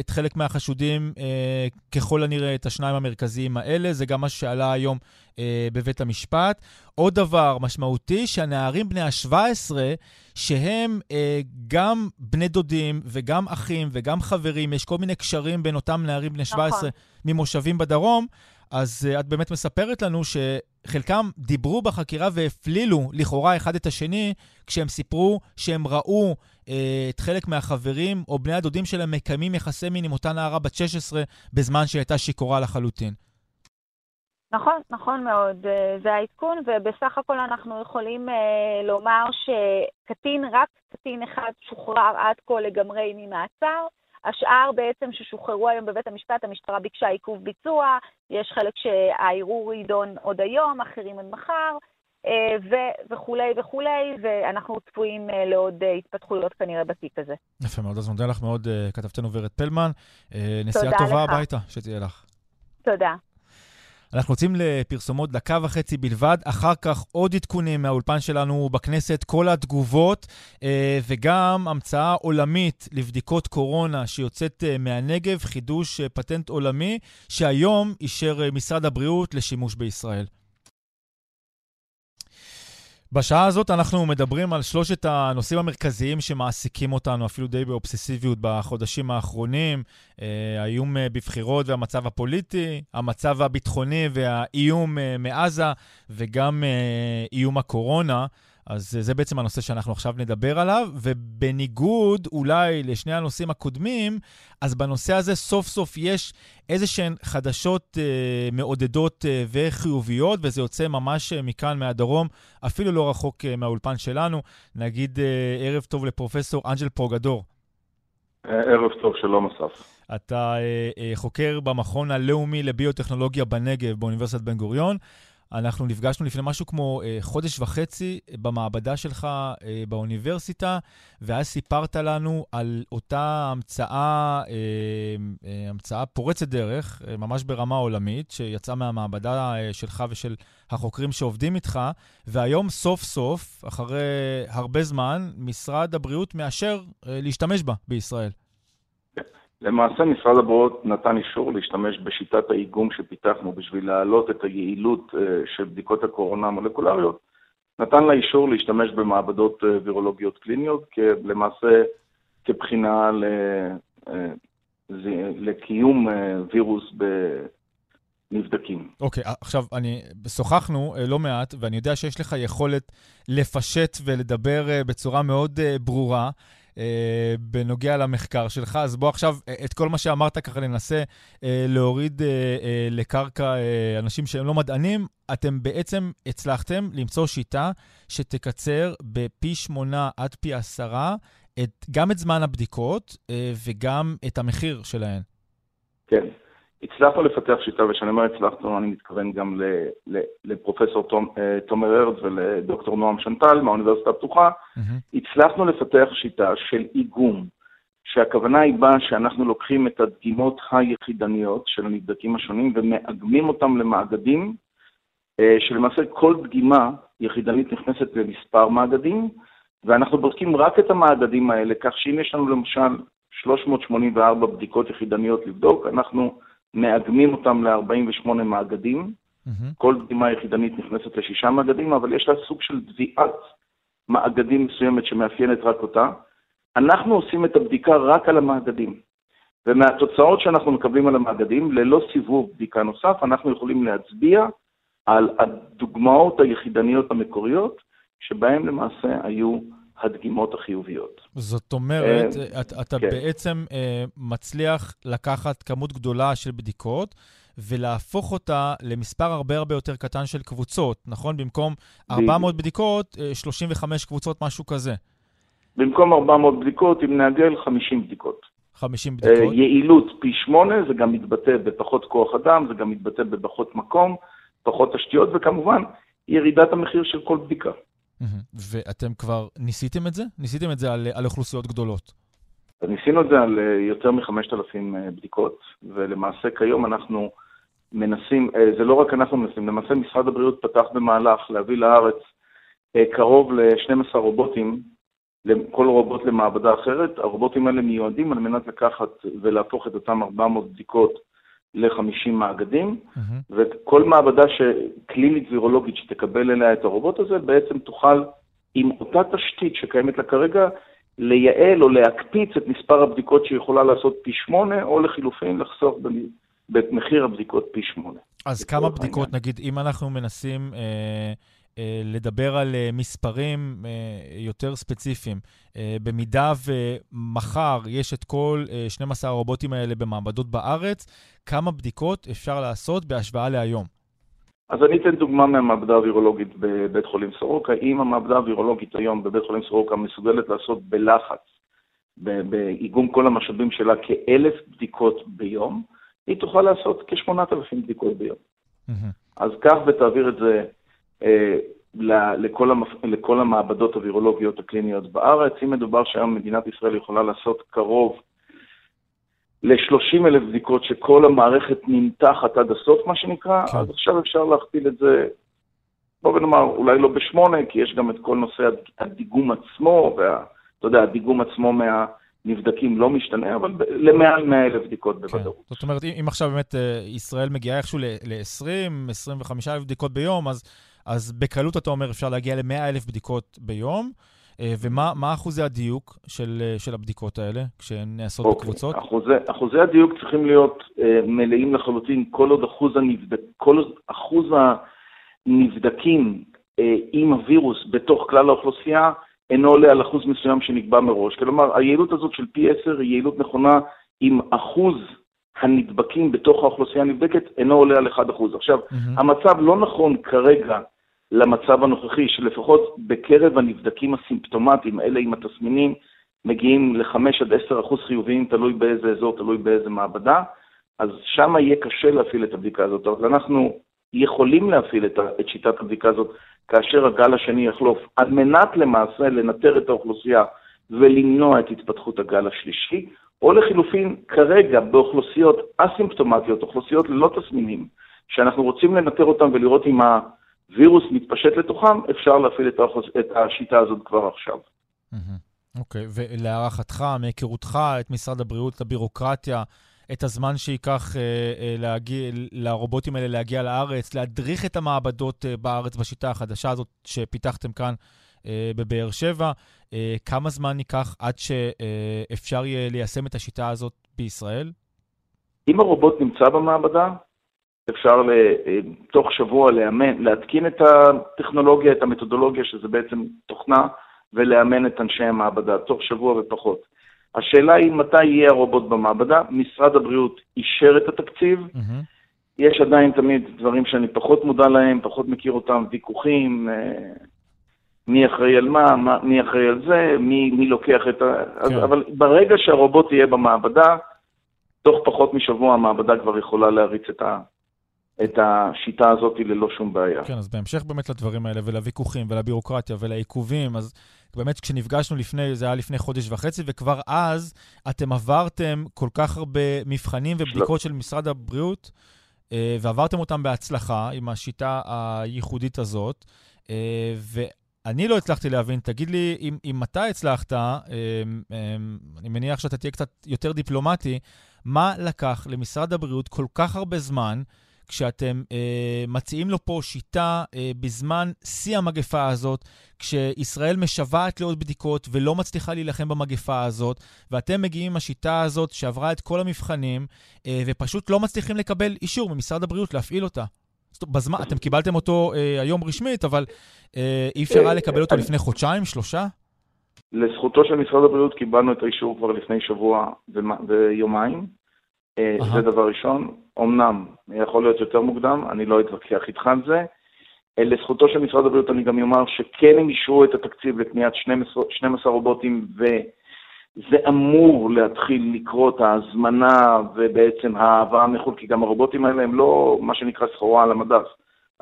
את חלק מהחשודים, אה, ככל הנראה, את השניים המרכזיים האלה. זה גם מה שעלה היום אה, בבית המשפט. עוד דבר משמעותי, שהנערים בני ה-17, שהם אה, גם בני דודים וגם אחים וגם חברים, יש כל מיני קשרים בין אותם נערים בני 17 נכון. ממושבים בדרום, אז את באמת מספרת לנו שחלקם דיברו בחקירה והפלילו לכאורה אחד את השני, כשהם סיפרו שהם ראו את חלק מהחברים או בני הדודים שלהם מקיימים יחסי מין עם אותה נערה בת 16 בזמן שהייתה שיכורה לחלוטין. נכון, נכון מאוד. אה, זה העדכון, ובסך הכל אנחנו יכולים uh, לומר שקטין, רק קטין אחד שוחרר עד כה לגמרי ממעצר. השאר בעצם ששוחררו היום בבית המשפט, המשטרה ביקשה עיכוב ביצוע, יש חלק שהערעור יידון עוד היום, אחרים עוד מחר, אה, ו- וכולי וכולי, ואנחנו צפויים אה, לעוד אה, התפתחויות כנראה בתיק הזה. יפה מאוד, אז מודה לך מאוד, כתבתנו ורד פלמן. נסיעה טובה לך. הביתה, שתהיה לך. תודה. אנחנו יוצאים לפרסומות דקה וחצי בלבד, אחר כך עוד עדכונים מהאולפן שלנו בכנסת, כל התגובות, אה, וגם המצאה עולמית לבדיקות קורונה שיוצאת אה, מהנגב, חידוש אה, פטנט עולמי, שהיום אישר משרד הבריאות לשימוש בישראל. בשעה הזאת אנחנו מדברים על שלושת הנושאים המרכזיים שמעסיקים אותנו אפילו די באובססיביות בחודשים האחרונים. אה, האיום אה, בבחירות והמצב הפוליטי, המצב הביטחוני והאיום אה, מעזה וגם איום הקורונה. אז זה בעצם הנושא שאנחנו עכשיו נדבר עליו, ובניגוד אולי לשני הנושאים הקודמים, אז בנושא הזה סוף סוף יש איזה שהן חדשות אה, מעודדות אה, וחיוביות, וזה יוצא ממש אה, מכאן, מהדרום, אפילו לא רחוק אה, מהאולפן שלנו. נגיד אה, ערב טוב לפרופסור אנג'ל פרוגדור. ערב טוב, שלום אסף. אתה אה, אה, חוקר במכון הלאומי לביוטכנולוגיה בנגב באוניברסיטת בן גוריון. אנחנו נפגשנו לפני משהו כמו אה, חודש וחצי במעבדה שלך אה, באוניברסיטה, ואז סיפרת לנו על אותה המצאה, אה, אה, המצאה פורצת דרך, אה, ממש ברמה עולמית, שיצאה מהמעבדה אה, שלך ושל החוקרים שעובדים איתך, והיום סוף סוף, אחרי הרבה זמן, משרד הבריאות מאשר אה, להשתמש בה בישראל. למעשה משרד הבריאות נתן אישור להשתמש בשיטת האיגום שפיתחנו בשביל להעלות את היעילות אה, של בדיקות הקורונה המולקולריות. נתן לה אישור להשתמש במעבדות אה, וירולוגיות קליניות, למעשה כבחינה אה, לקיום וירוס נבדקים. אוקיי, okay, עכשיו, אני, שוחחנו לא מעט, ואני יודע שיש לך יכולת לפשט ולדבר בצורה מאוד ברורה. אה, בנוגע למחקר שלך. אז בוא עכשיו, אה, את כל מה שאמרת ככה ננסה אה, להוריד אה, אה, לקרקע אה, אנשים שהם לא מדענים. אתם בעצם הצלחתם למצוא שיטה שתקצר בפי שמונה עד פי עשרה את, גם את זמן הבדיקות אה, וגם את המחיר שלהן. כן. הצלחנו לפתח שיטה, וכשאני אומר הצלחנו, אני מתכוון גם לפרופסור אה, תומר ארץ ולדוקטור נועם שנטל מהאוניברסיטה הפתוחה. Mm-hmm. הצלחנו לפתח שיטה של איגום, שהכוונה היא בה שאנחנו לוקחים את הדגימות היחידניות של הנבדקים השונים ומאגמים אותם למאגדים, אה, שלמעשה כל דגימה יחידנית נכנסת למספר מאגדים, ואנחנו בודקים רק את המאגדים האלה, כך שאם יש לנו למשל 384 בדיקות יחידניות לבדוק, אנחנו מאגמים אותם ל-48 מאגדים. Mm-hmm. כל דגימה יחידנית נכנסת לשישה מאגדים, אבל יש לה סוג של תביעת מאגדים מסוימת שמאפיינת רק אותה. אנחנו עושים את הבדיקה רק על המאגדים. ומהתוצאות שאנחנו מקבלים על המאגדים, ללא סיבוב בדיקה נוסף, אנחנו יכולים להצביע על הדוגמאות היחידניות המקוריות, שבהן למעשה היו הדגימות החיוביות. זאת אומרת, אתה, אתה כן. בעצם מצליח לקחת כמות גדולה של בדיקות, ולהפוך אותה למספר הרבה הרבה יותר קטן של קבוצות, נכון? במקום 400 בדיקות, 35 קבוצות, משהו כזה. במקום 400 בדיקות, אם נעגל 50 בדיקות. 50 בדיקות. יעילות פי 8, זה גם מתבטא בפחות כוח אדם, זה גם מתבטא בפחות מקום, פחות תשתיות, וכמובן, ירידת המחיר של כל בדיקה. ואתם כבר ניסיתם את זה? ניסיתם את זה על, על אוכלוסיות גדולות. ניסינו את זה על אה, יותר מ-5,000 אה, בדיקות, ולמעשה כיום אנחנו מנסים, אה, זה לא רק אנחנו מנסים, למעשה משרד הבריאות פתח במהלך להביא לארץ קרוב ל-12 רובוטים כל רובוט למעבדה אחרת. הרובוטים האלה מיועדים על מנת לקחת ולהפוך את אותם 400 בדיקות ל-50 מאגדים, mm-hmm. וכל מעבדה. קלינית וירולוגית שתקבל אליה את הרובוט הזה, בעצם תוכל, עם אותה תשתית שקיימת לה כרגע, לייעל או להקפיץ את מספר הבדיקות שהיא יכולה לעשות פי שמונה, או לחילופין לחסוך במחיר הבדיקות פי שמונה. אז כמה בדיקות, העניין. נגיד, אם אנחנו מנסים... אה... אה, לדבר על אה, מספרים אה, יותר ספציפיים. במידה ומחר יש את כל 12 הרובוטים האלה במעבדות בארץ, כמה בדיקות אפשר לעשות בהשוואה להיום? אז אני אתן דוגמה מהמעבדה הווירולוגית בבית חולים סורוקה. אם המעבדה הווירולוגית היום בבית חולים סורוקה מסוגלת לעשות בלחץ, באיגום כל המשאבים שלה, כאלף בדיקות ביום, היא תוכל לעשות כ-8,000 בדיקות ביום. Mm-hmm. אז קח ותעביר את זה לכל, המפ... לכל המעבדות הווירולוגיות הקליניות בארץ. אם מדובר שהיום מדינת ישראל יכולה לעשות קרוב ל-30 אלף בדיקות שכל המערכת נמתחת עד הסוף, מה שנקרא, כן. אז עכשיו אפשר להכפיל את זה, בוא נאמר, אולי לא בשמונה, כי יש גם את כל נושא הדיגום עצמו, ואתה יודע, הדיגום עצמו מה... נבדקים לא משתנה, אבל למעל 100 אלף בדיקות כן. בוודאות. זאת אומרת, אם עכשיו באמת אה, ישראל מגיעה איכשהו ל-20, 25 אלף בדיקות ביום, אז אז בקלות, אתה אומר, אפשר להגיע ל-100 אלף בדיקות ביום. אה, ומה אחוזי הדיוק של, אה, של הבדיקות האלה, כשהן נעשות okay. אוקיי. בקבוצות? אחוזי, אחוזי הדיוק צריכים להיות uh, מלאים לחלוטין, כל עוד אחוז, הנבדק, כל עוד אחוז הנבדקים uh, עם הווירוס בתוך כלל האוכלוסייה אינו עולה על אחוז מסוים שנקבע מראש. כלומר, היעילות הזאת של פי 10 היא יעילות נכונה אם אחוז הנדבקים בתוך האוכלוסייה הנבדקת אינו עולה על 1%. עכשיו, mm-hmm. המצב לא נכון כרגע למצב הנוכחי, שלפחות בקרב הנבדקים הסימפטומטיים, אלה עם התסמינים, מגיעים ל-5 עד 10 אחוז חיוביים, תלוי באיזה אזור, תלוי באיזה מעבדה, אז שם יהיה קשה להפעיל את הבדיקה הזאת. אבל אנחנו יכולים להפעיל את, את שיטת הבדיקה הזאת כאשר הגל השני יחלוף, על מנת למעשה לנטר את האוכלוסייה ולמנוע את התפתחות הגל השלישי, או לחילופין, כרגע באוכלוסיות אסימפטומטיות, אוכלוסיות ללא תסמינים, שאנחנו רוצים לנטר אותן ולראות אם ה... וירוס מתפשט לתוכם, אפשר להפעיל את, האחוז, את השיטה הזאת כבר עכשיו. אוקיי, okay. ולהערכתך, מהיכרותך את משרד הבריאות, את הבירוקרטיה, את הזמן שייקח אה, אה, להגיע, לרובוטים האלה להגיע לארץ, להדריך את המעבדות אה, בארץ בשיטה החדשה הזאת שפיתחתם כאן אה, בבאר שבע, אה, כמה זמן ייקח עד שאפשר אה, יהיה ליישם את השיטה הזאת בישראל? אם הרובוט נמצא במעבדה, אפשר תוך שבוע לאמן, להתקין את הטכנולוגיה, את המתודולוגיה, שזה בעצם תוכנה, ולאמן את אנשי המעבדה, תוך שבוע ופחות. השאלה היא מתי יהיה הרובוט במעבדה. משרד הבריאות אישר את התקציב. Mm-hmm. יש עדיין תמיד דברים שאני פחות מודע להם, פחות מכיר אותם, ויכוחים, אה, מי אחראי על מה, מה מי אחראי על זה, מי, מי לוקח את ה... כן. אז, אבל ברגע שהרובוט יהיה במעבדה, תוך פחות משבוע המעבדה כבר יכולה להריץ את, ה, את השיטה הזאת ללא שום בעיה. כן, אז בהמשך באמת לדברים האלה, ולוויכוחים, ולביורוקרטיה, ולעיכובים, אז באמת כשנפגשנו לפני, זה היה לפני חודש וחצי, וכבר אז אתם עברתם כל כך הרבה מבחנים ובדיקות של משרד הבריאות, אה, ועברתם אותם בהצלחה עם השיטה הייחודית הזאת. אה, ואני לא הצלחתי להבין, תגיד לי, אם, אם אתה הצלחת, אה, אני מניח שאתה תהיה קצת יותר דיפלומטי, מה לקח למשרד הבריאות כל כך הרבה זמן כשאתם אה, מציעים לו פה שיטה אה, בזמן שיא המגפה הזאת, כשישראל משוועת לעוד בדיקות ולא מצליחה להילחם במגפה הזאת, ואתם מגיעים עם השיטה הזאת שעברה את כל המבחנים, אה, ופשוט לא מצליחים לקבל אישור ממשרד הבריאות להפעיל אותה. בזמן, אתם קיבלתם אותו אה, היום רשמית, אבל אה, אי אפשר היה לקבל אותו לפני חודשיים, שלושה? לזכותו של משרד הבריאות קיבלנו את האישור כבר לפני שבוע ויומיים. Uh-huh. זה דבר ראשון. אמנם, יכול להיות יותר מוקדם, אני לא אתווכח איתך על זה. אה, לזכותו של משרד הבריאות אני גם אומר שכן הם אישרו את התקציב לקניית 12, 12 רובוטים וזה אמור להתחיל לקרות ההזמנה ובעצם ההעברה מחו"ל, כי גם הרובוטים האלה הם לא מה שנקרא סחורה על המדף.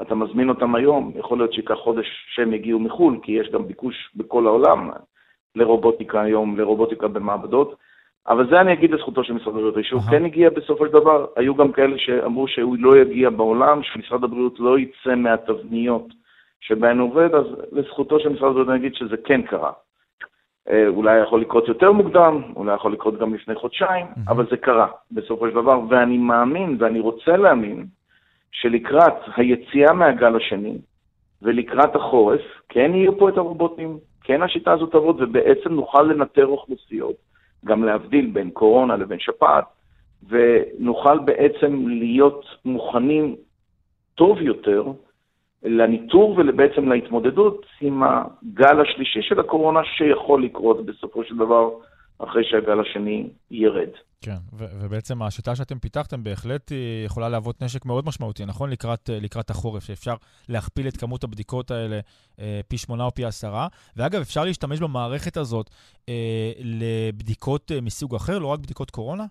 אתה מזמין אותם היום, יכול להיות שייקח חודש שהם יגיעו מחו"ל, כי יש גם ביקוש בכל העולם לרובוטיקה היום, לרובוטיקה במעבדות. אבל זה אני אגיד לזכותו של משרד הבריאות. uh-huh. כן הגיע בסופו של דבר, היו גם כאלה שאמרו שהוא לא יגיע בעולם, שמשרד הבריאות לא יצא מהתבניות שבהן הוא עובד, אז לזכותו של משרד הבריאות אני אגיד שזה כן קרה. אה, אולי יכול לקרות יותר מוקדם, אולי יכול לקרות גם לפני חודשיים. אבל זה קרה בסופו של דבר, ואני מאמין ואני רוצה להאמין שלקראת היציאה מהגל השני ולקראת החורף, כן יהיו פה את הרובוטים, כן השיטה הזאת תעבוד, ובעצם נוכל לנטר אוכלוסיות. גם להבדיל בין קורונה לבין שפעת, ונוכל בעצם להיות מוכנים טוב יותר לניטור ובעצם להתמודדות עם הגל השלישי של הקורונה שיכול לקרות בסופו של דבר אחרי שהגל השני ירד. כן, ו- ובעצם השיטה שאתם פיתחתם בהחלט יכולה להוות נשק מאוד משמעותי, נכון? לקראת, לקראת החורף, שאפשר להכפיל את כמות הבדיקות האלה אה, פי שמונה או פי עשרה. ואגב, אפשר להשתמש במערכת הזאת אה, לבדיקות אה, מסוג אחר, לא רק בדיקות קורונה?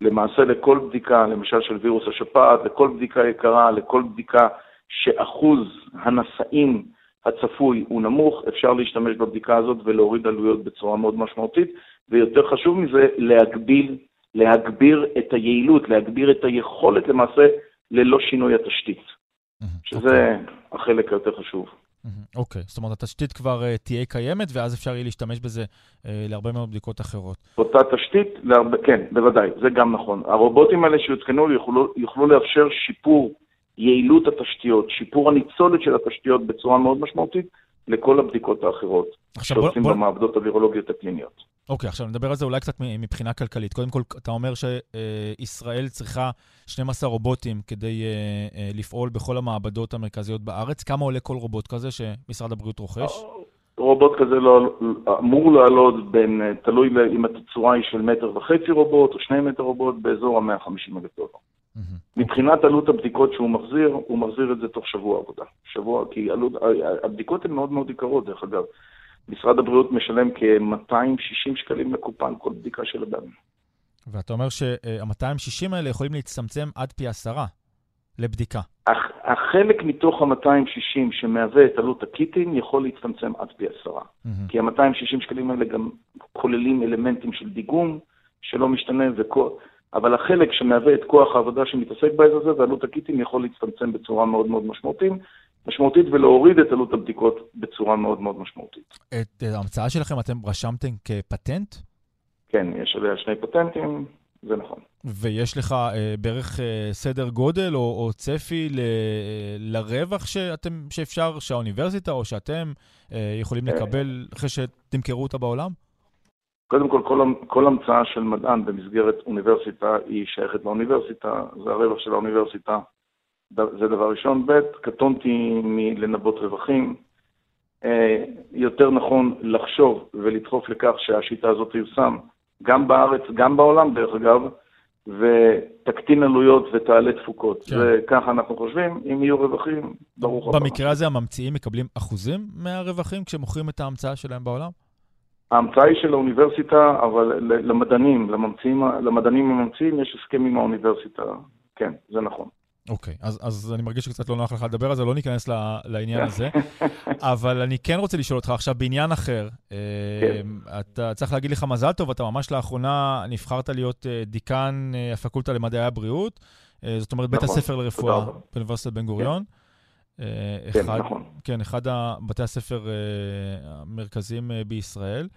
למעשה לכל בדיקה, למשל של וירוס השפעת, לכל בדיקה יקרה, לכל בדיקה שאחוז הנשאים הצפוי הוא נמוך, אפשר להשתמש בבדיקה הזאת ולהוריד עלויות בצורה מאוד משמעותית, ויותר חשוב מזה, להגביל, להגביר את היעילות, להגביר את היכולת למעשה ללא שינוי התשתית, שזה okay. אוקיי. החלק היותר חשוב. אוקיי, okay. זאת אומרת, התשתית כבר uh, תהיה קיימת, ואז אפשר יהיה להשתמש בזה uh, להרבה מאוד בדיקות אחרות. אותה תשתית, להרבה, כן, בוודאי, זה גם נכון. הרובוטים האלה שיותקנו יוכלו, יוכלו לאפשר שיפור יעילות התשתיות, שיפור הניצולת של התשתיות בצורה מאוד משמעותית לכל הבדיקות האחרות שעושים בוא... במעבדות הווירולוגיות הקליניות. אוקיי, עכשיו נדבר על זה אולי קצת מבחינה כלכלית. קודם כל, אתה אומר שישראל צריכה 12 רובוטים כדי uh, uh, לפעול בכל המעבדות המרכזיות בארץ. כמה עולה כל רובוט כזה שמשרד הבריאות רוכש? רובוט כזה לא, אמור לעלות בין, תלוי אם התצורה היא של מטר וחצי רובוט או שני מטר רובוט, באזור ה-150 אלף דולר. מבחינת עלות הבדיקות שהוא מחזיר, הוא מחזיר את זה תוך שבוע עבודה. שבוע, כי עלות, הבדיקות הן מאוד מאוד יקרות, דרך אגב. משרד הבריאות משלם כ-260 שקלים לקופה על כל בדיקה של אדם. ואתה אומר שה-260 האלה יכולים להצטמצם עד פי עשרה לבדיקה. החלק מתוך ה-260 שמהווה את עלות הקיטים יכול להצטמצם עד פי עשרה. Mm-hmm. כי ה-260 שקלים האלה גם כוללים אלמנטים של דיגום שלא משתנה, וכל... אבל החלק שמהווה את כוח העבודה שמתעסק באזור הזה ועלות הקיטים יכול להצטמצם בצורה מאוד מאוד משמעותית, משמעותית ולהוריד את עלות הבדיקות בצורה מאוד מאוד משמעותית. את ההמצאה שלכם אתם רשמתם כפטנט? כן, יש עליה שני פטנטים, זה נכון. ויש לך אה, בערך אה, סדר גודל או, או צפי ל, אה, לרווח שאתם, שאפשר, שהאוניברסיטה או שאתם אה, יכולים אה. לקבל אחרי שתמכרו אותה בעולם? קודם כל, כל, כל המצאה של מדען במסגרת אוניברסיטה היא שייכת לאוניברסיטה, זה הרווח של האוניברסיטה, זה דבר ראשון. ב', קטונתי מלנבות רווחים. אה, יותר נכון לחשוב ולדחוף לכך שהשיטה הזאת תיושם גם בארץ, גם בעולם, דרך אגב, ותקטין עלויות ותעלה תפוקות. כן. וככה אנחנו חושבים, אם יהיו רווחים, ברוך הבא. במקרה הזה הממציאים מקבלים אחוזים מהרווחים כשמוכרים את ההמצאה שלהם בעולם? ההמצאה היא של האוניברסיטה, אבל למדענים, לממציאים, למדענים הממציאים יש הסכם עם האוניברסיטה. כן, זה נכון. אוקיי, okay, אז, אז אני מרגיש שקצת לא נוח לך לדבר על זה, לא ניכנס לעניין הזה. אבל אני כן רוצה לשאול אותך עכשיו בעניין אחר. כן. אה, אתה צריך להגיד לך מזל טוב, אתה ממש לאחרונה נבחרת להיות אה, דיקן אה, הפקולטה למדעי הבריאות. זאת אומרת, נכון, בית הספר לרפואה באוניברסיטת בן גוריון. כן. כן, אחד, נכון. כן, אחד הבתי הספר המרכזיים בישראל.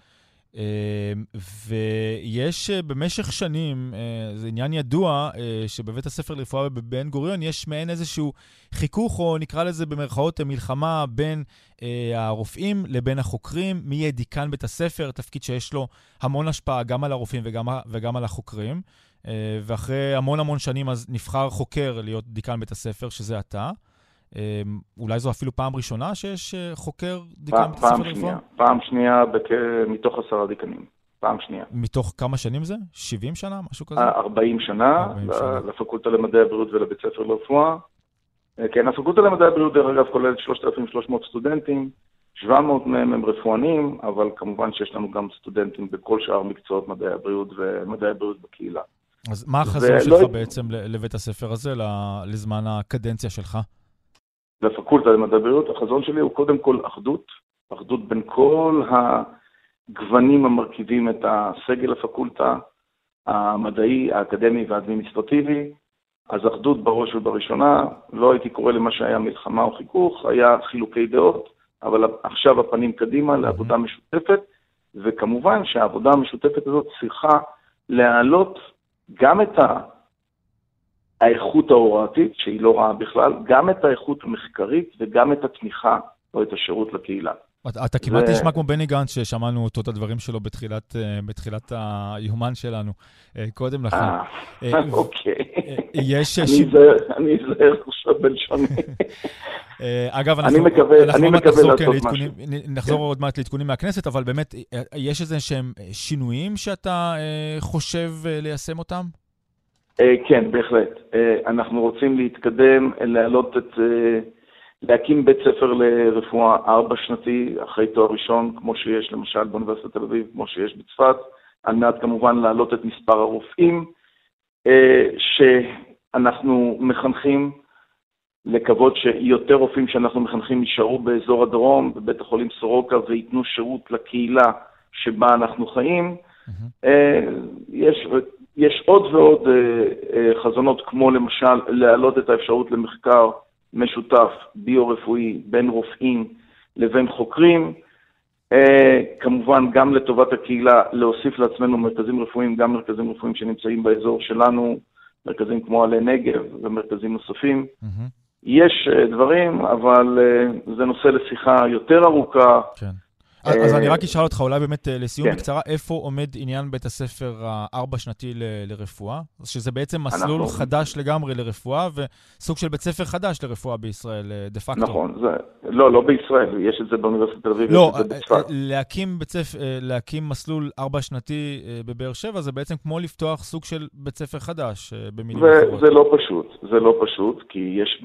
ויש במשך שנים, זה עניין ידוע, שבבית הספר לרפואה בבן גוריון יש מעין איזשהו חיכוך, או נקרא לזה במרכאות מלחמה בין הרופאים לבין החוקרים, מי יהיה דיקן בית הספר, תפקיד שיש לו המון השפעה גם על הרופאים וגם, וגם על החוקרים. ואחרי המון המון שנים אז נבחר חוקר להיות דיקן בית הספר, שזה אתה. אולי זו אפילו פעם ראשונה שיש חוקר דיקן בית הספר לרפואה? פעם שנייה מתוך עשרה דיקנים. פעם שנייה. מתוך כמה שנים זה? 70 שנה? משהו כזה? 40 שנה, 40 שנה. לפקולטה למדעי הבריאות ולבית ספר לרפואה. כן, הפקולטה למדעי הבריאות, דרך אגב, כוללת 3,300 סטודנטים. 700 מהם הם רפואנים, אבל כמובן שיש לנו גם סטודנטים בכל שאר מקצועות מדעי הבריאות ומדעי הבריאות בקהילה. אז מה החזון שלך לא... בעצם לבית הספר הזה, לזמן הקדנציה שלך? לפקולטה למדעי הבריאות, החזון שלי הוא קודם כל אחדות, אחדות בין כל הגוונים המרכיבים את הסגל הפקולטה המדעי, האקדמי והאדמיניסטרטיבי. אז אחדות בראש ובראשונה, לא הייתי קורא למה שהיה מלחמה או חיכוך, היה חילוקי דעות. אבל עכשיו הפנים קדימה לעבודה משותפת, וכמובן שהעבודה המשותפת הזאת צריכה להעלות גם את האיכות ההוראתית, שהיא לא רעה בכלל, גם את האיכות המחקרית וגם את התמיכה או את השירות לקהילה. אתה כמעט נשמע כמו בני גנץ, ששמענו אותו, את הדברים שלו בתחילת, אה, בתחילת היומן שלנו, אה, קודם לכן. אה, אוקיי. יש... אני אזהר עכשיו בלשוני. אגב, אנחנו עוד מעט נחזור כן נחזור עוד מעט לעדכונים מהכנסת, אבל באמת, יש איזה שהם שינויים שאתה חושב ליישם אותם? כן, בהחלט. אנחנו רוצים להתקדם, להעלות את... להקים בית ספר לרפואה ארבע שנתי אחרי תואר ראשון, כמו שיש למשל באוניברסיטת תל אביב, כמו שיש בצפת, על מנת כמובן להעלות את מספר הרופאים אה, שאנחנו מחנכים, לקוות שיותר רופאים שאנחנו מחנכים יישארו באזור הדרום, בבית החולים סורוקה, וייתנו שירות לקהילה שבה אנחנו חיים. Mm-hmm. יש, יש עוד ועוד אה, חזונות, כמו למשל להעלות את האפשרות למחקר משותף ביו-רפואי בין רופאים לבין חוקרים. Uh, כמובן, גם לטובת הקהילה, להוסיף לעצמנו מרכזים רפואיים, גם מרכזים רפואיים שנמצאים באזור שלנו, מרכזים כמו עלי נגב ומרכזים נוספים. Mm-hmm. יש דברים, אבל זה נושא לשיחה יותר ארוכה. כן. אז אני רק אשאל אותך, אולי באמת לסיום כן. בקצרה, איפה עומד עניין בית הספר הארבע-שנתי לרפואה? שזה בעצם מסלול אנחנו... חדש לגמרי לרפואה, וסוג של בית ספר חדש לרפואה בישראל, דה פקטו. נכון, זה... לא, לא בישראל, יש את זה באוניברסיטת תל אביב, לא, יש את זה בצפת. להקים, ספר, להקים מסלול ארבע-שנתי בבאר שבע, זה בעצם כמו לפתוח סוג של בית ספר חדש, במילים אחרות. זה לא פשוט, זה לא פשוט, כי יש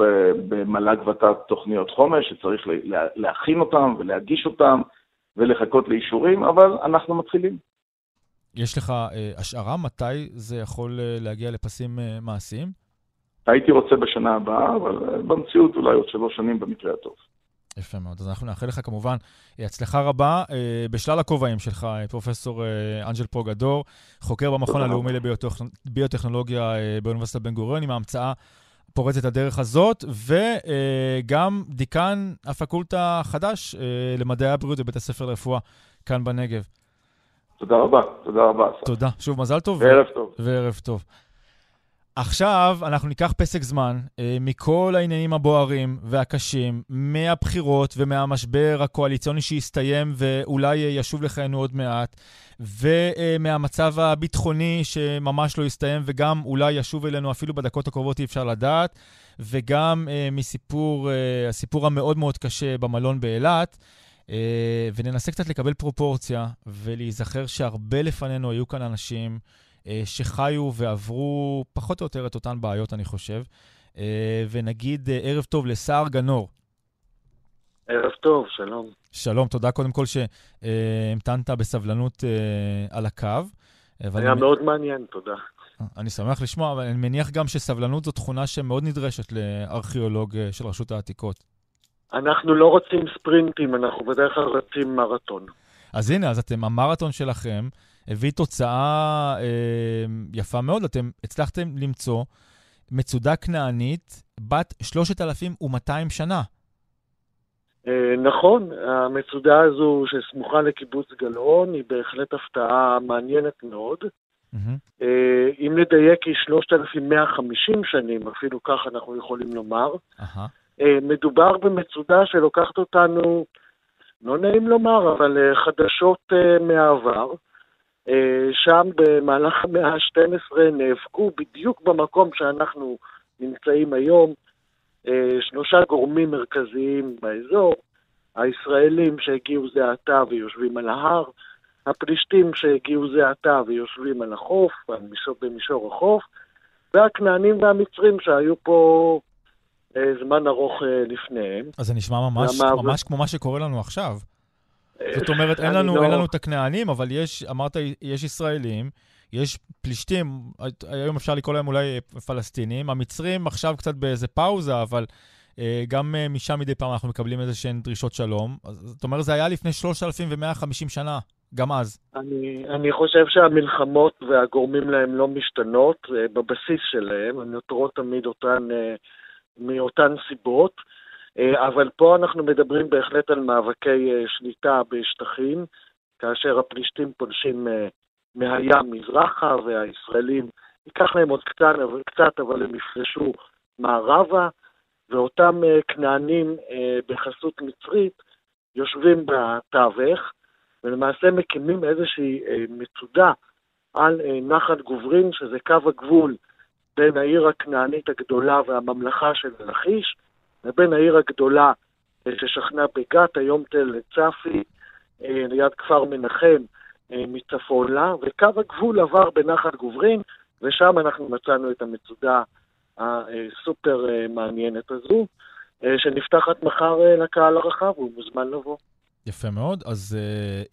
במל"ג ות"ת תוכניות חומש שצריך להכין אותן ולהגיש אותן. ולחכות לאישורים, אבל אנחנו מתחילים. יש לך אה, השערה מתי זה יכול אה, להגיע לפסים אה, מעשיים? הייתי רוצה בשנה הבאה, אבל אה, במציאות אולי עוד שלוש שנים במקרה הטוב. יפה מאוד. אז אנחנו נאחל לך כמובן אה, הצלחה רבה אה, בשלל הכובעים שלך, פרופ' אה, אנג'ל פורגדור, חוקר במכון הלאומי לביוטכנולוגיה באוניברסיטת בן גוריון, עם ההמצאה פורצת הדרך הזאת, וגם דיקן הפקולטה החדש אה, למדעי הבריאות בבית הספר לרפואה כאן בנגב. תודה רבה, תודה רבה. תודה. שוב, מזל טוב. וערב טוב. וערב טוב. עכשיו אנחנו ניקח פסק זמן אה, מכל העניינים הבוערים והקשים, מהבחירות ומהמשבר הקואליציוני שהסתיים ואולי ישוב לחיינו עוד מעט, ומהמצב הביטחוני שממש לא הסתיים וגם אולי ישוב אלינו אפילו בדקות הקרובות אי אפשר לדעת, וגם אה, מסיפור, אה, הסיפור המאוד מאוד קשה במלון באילת. אה, וננסה קצת לקבל פרופורציה ולהיזכר שהרבה לפנינו היו כאן אנשים שחיו ועברו פחות או יותר את אותן בעיות, אני חושב. אה, ונגיד אה, ערב טוב לסער גנור. ערב טוב, שלום. שלום, תודה קודם כל שהמתנת בסבלנות על הקו. היה אני... מאוד מעניין, תודה. אני שמח לשמוע, אבל אני מניח גם שסבלנות זו תכונה שמאוד נדרשת לארכיאולוג של רשות העתיקות. אנחנו לא רוצים ספרינטים, אנחנו בדרך כלל רצים מרתון. אז הנה, אז אתם, המרתון שלכם הביא תוצאה אה, יפה מאוד. אתם הצלחתם למצוא מצודה כנענית בת 3,200 שנה. אה, נכון, המצודה הזו שסמוכה לקיבוץ גלאון היא בהחלט הפתעה מעניינת מאוד. Mm-hmm. אם נדייק היא 3,150 שנים, אפילו כך אנחנו יכולים לומר. Uh-huh. מדובר במצודה שלוקחת אותנו, לא נעים לומר, אבל חדשות מהעבר. אה, שם במהלך המאה ה-12 נאבקו בדיוק במקום שאנחנו נמצאים היום אה, שלושה גורמים מרכזיים באזור, הישראלים שהגיעו זה עתה ויושבים על ההר, הפלישתים שהגיעו זה עתה ויושבים על החוף, במישור החוף, והכנענים והמצרים שהיו פה אה, זמן ארוך לפניהם. אז זה נשמע ממש, ממש כמו מה שקורה לנו עכשיו. זאת אומרת, אין לנו, לא... אין לנו את הכנענים, אבל יש, אמרת, יש ישראלים, יש פלישתים, היום אפשר לקרוא להם אולי פלסטינים, המצרים עכשיו קצת באיזה פאוזה, אבל אה, גם אה, משם מדי פעם אנחנו מקבלים איזה שהן דרישות שלום. זאת אומרת, זה היה לפני 3,150 שנה, גם אז. אני, אני חושב שהמלחמות והגורמים להם לא משתנות אה, בבסיס שלהם, הן נותרות תמיד אותן, מאותן סיבות. אבל פה אנחנו מדברים בהחלט על מאבקי שליטה בשטחים, כאשר הפלישתים פולשים מהים מזרחה והישראלים, ייקח להם עוד קצת, קצת אבל הם יפרשו מערבה. ואותם אה, כנענים אה, בחסות מצרית יושבים בתווך, ולמעשה מקימים איזושהי אה, מצודה על נחל גוברין, שזה קו הגבול בין העיר הכנענית הגדולה והממלכה של לכיש, לבין העיר הגדולה ששכנה בגת, היום תל צפי, ליד כפר מנחם מצפון לה, וקו הגבול עבר בנחל גוברין, ושם אנחנו מצאנו את המצודה הסופר אה, מעניינת הזו, אה, שנפתחת מחר אה, לקהל הרחב, הוא מוזמן לבוא. יפה מאוד. אז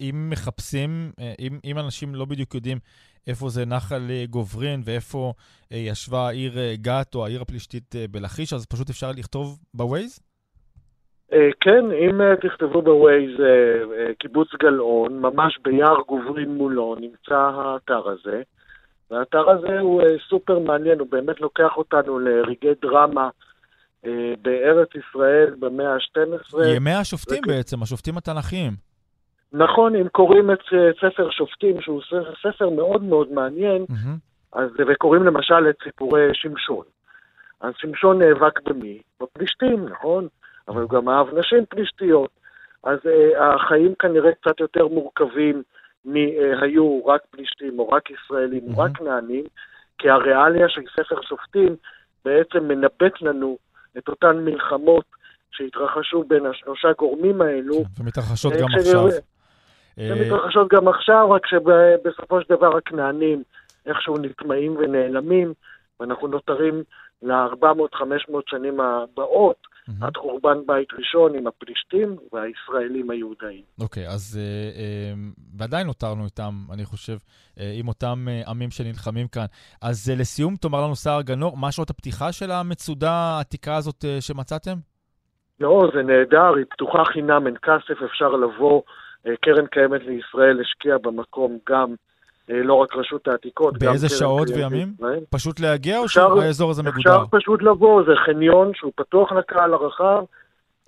אם מחפשים, אם, אם אנשים לא בדיוק יודעים איפה זה נחל גוברין ואיפה ישבה העיר גת או העיר הפלישתית בלכיש, אז פשוט אפשר לכתוב בווייז? כן, אם תכתבו בווייז קיבוץ גלאון, ממש ביער גוברין מולו נמצא האתר הזה. והאתר הזה הוא אה, סופר מעניין, הוא באמת לוקח אותנו לרגעי דרמה בארץ ישראל במאה ה-12. ימי השופטים וכ... בעצם, השופטים התנ"כיים. נכון, אם קוראים את אה, ספר שופטים, שהוא ספר מאוד מאוד מעניין, mm-hmm. אז, וקוראים למשל את סיפורי שמשון. אז שמשון נאבק במי? בפלישתים, נכון? אבל הוא גם אהב נשים פלישתיות. אז אה, החיים כנראה קצת יותר מורכבים מהיו רק פלישתים או רק ישראלים או רק כנענים, כי הריאליה של ספר שופטים בעצם מנבט לנו את אותן מלחמות שהתרחשו בין השלושה גורמים האלו. כן, ומתרחשות גם עכשיו. ומתרחשות גם עכשיו, רק שבסופו של דבר הכנענים איכשהו נטמעים ונעלמים, ואנחנו נותרים ל-400-500 שנים הבאות mm-hmm. עד חורבן בית ראשון עם הפלישתים והישראלים היהודאים. אוקיי, okay, אז uh, uh, ועדיין נותרנו איתם, אני חושב, uh, עם אותם uh, עמים שנלחמים כאן. אז uh, לסיום, תאמר לנו שר גנור, מה שעות הפתיחה של המצודה העתיקה הזאת uh, שמצאתם? לא, זה נהדר, היא פתוחה חינם, אין כסף, אפשר לבוא. קרן קיימת לישראל השקיעה במקום גם לא רק רשות העתיקות. באיזה שעות וימים? פשוט להגיע או שהאזור הזה מגודר? אפשר פשוט לבוא, זה חניון שהוא פתוח לקהל הרחב,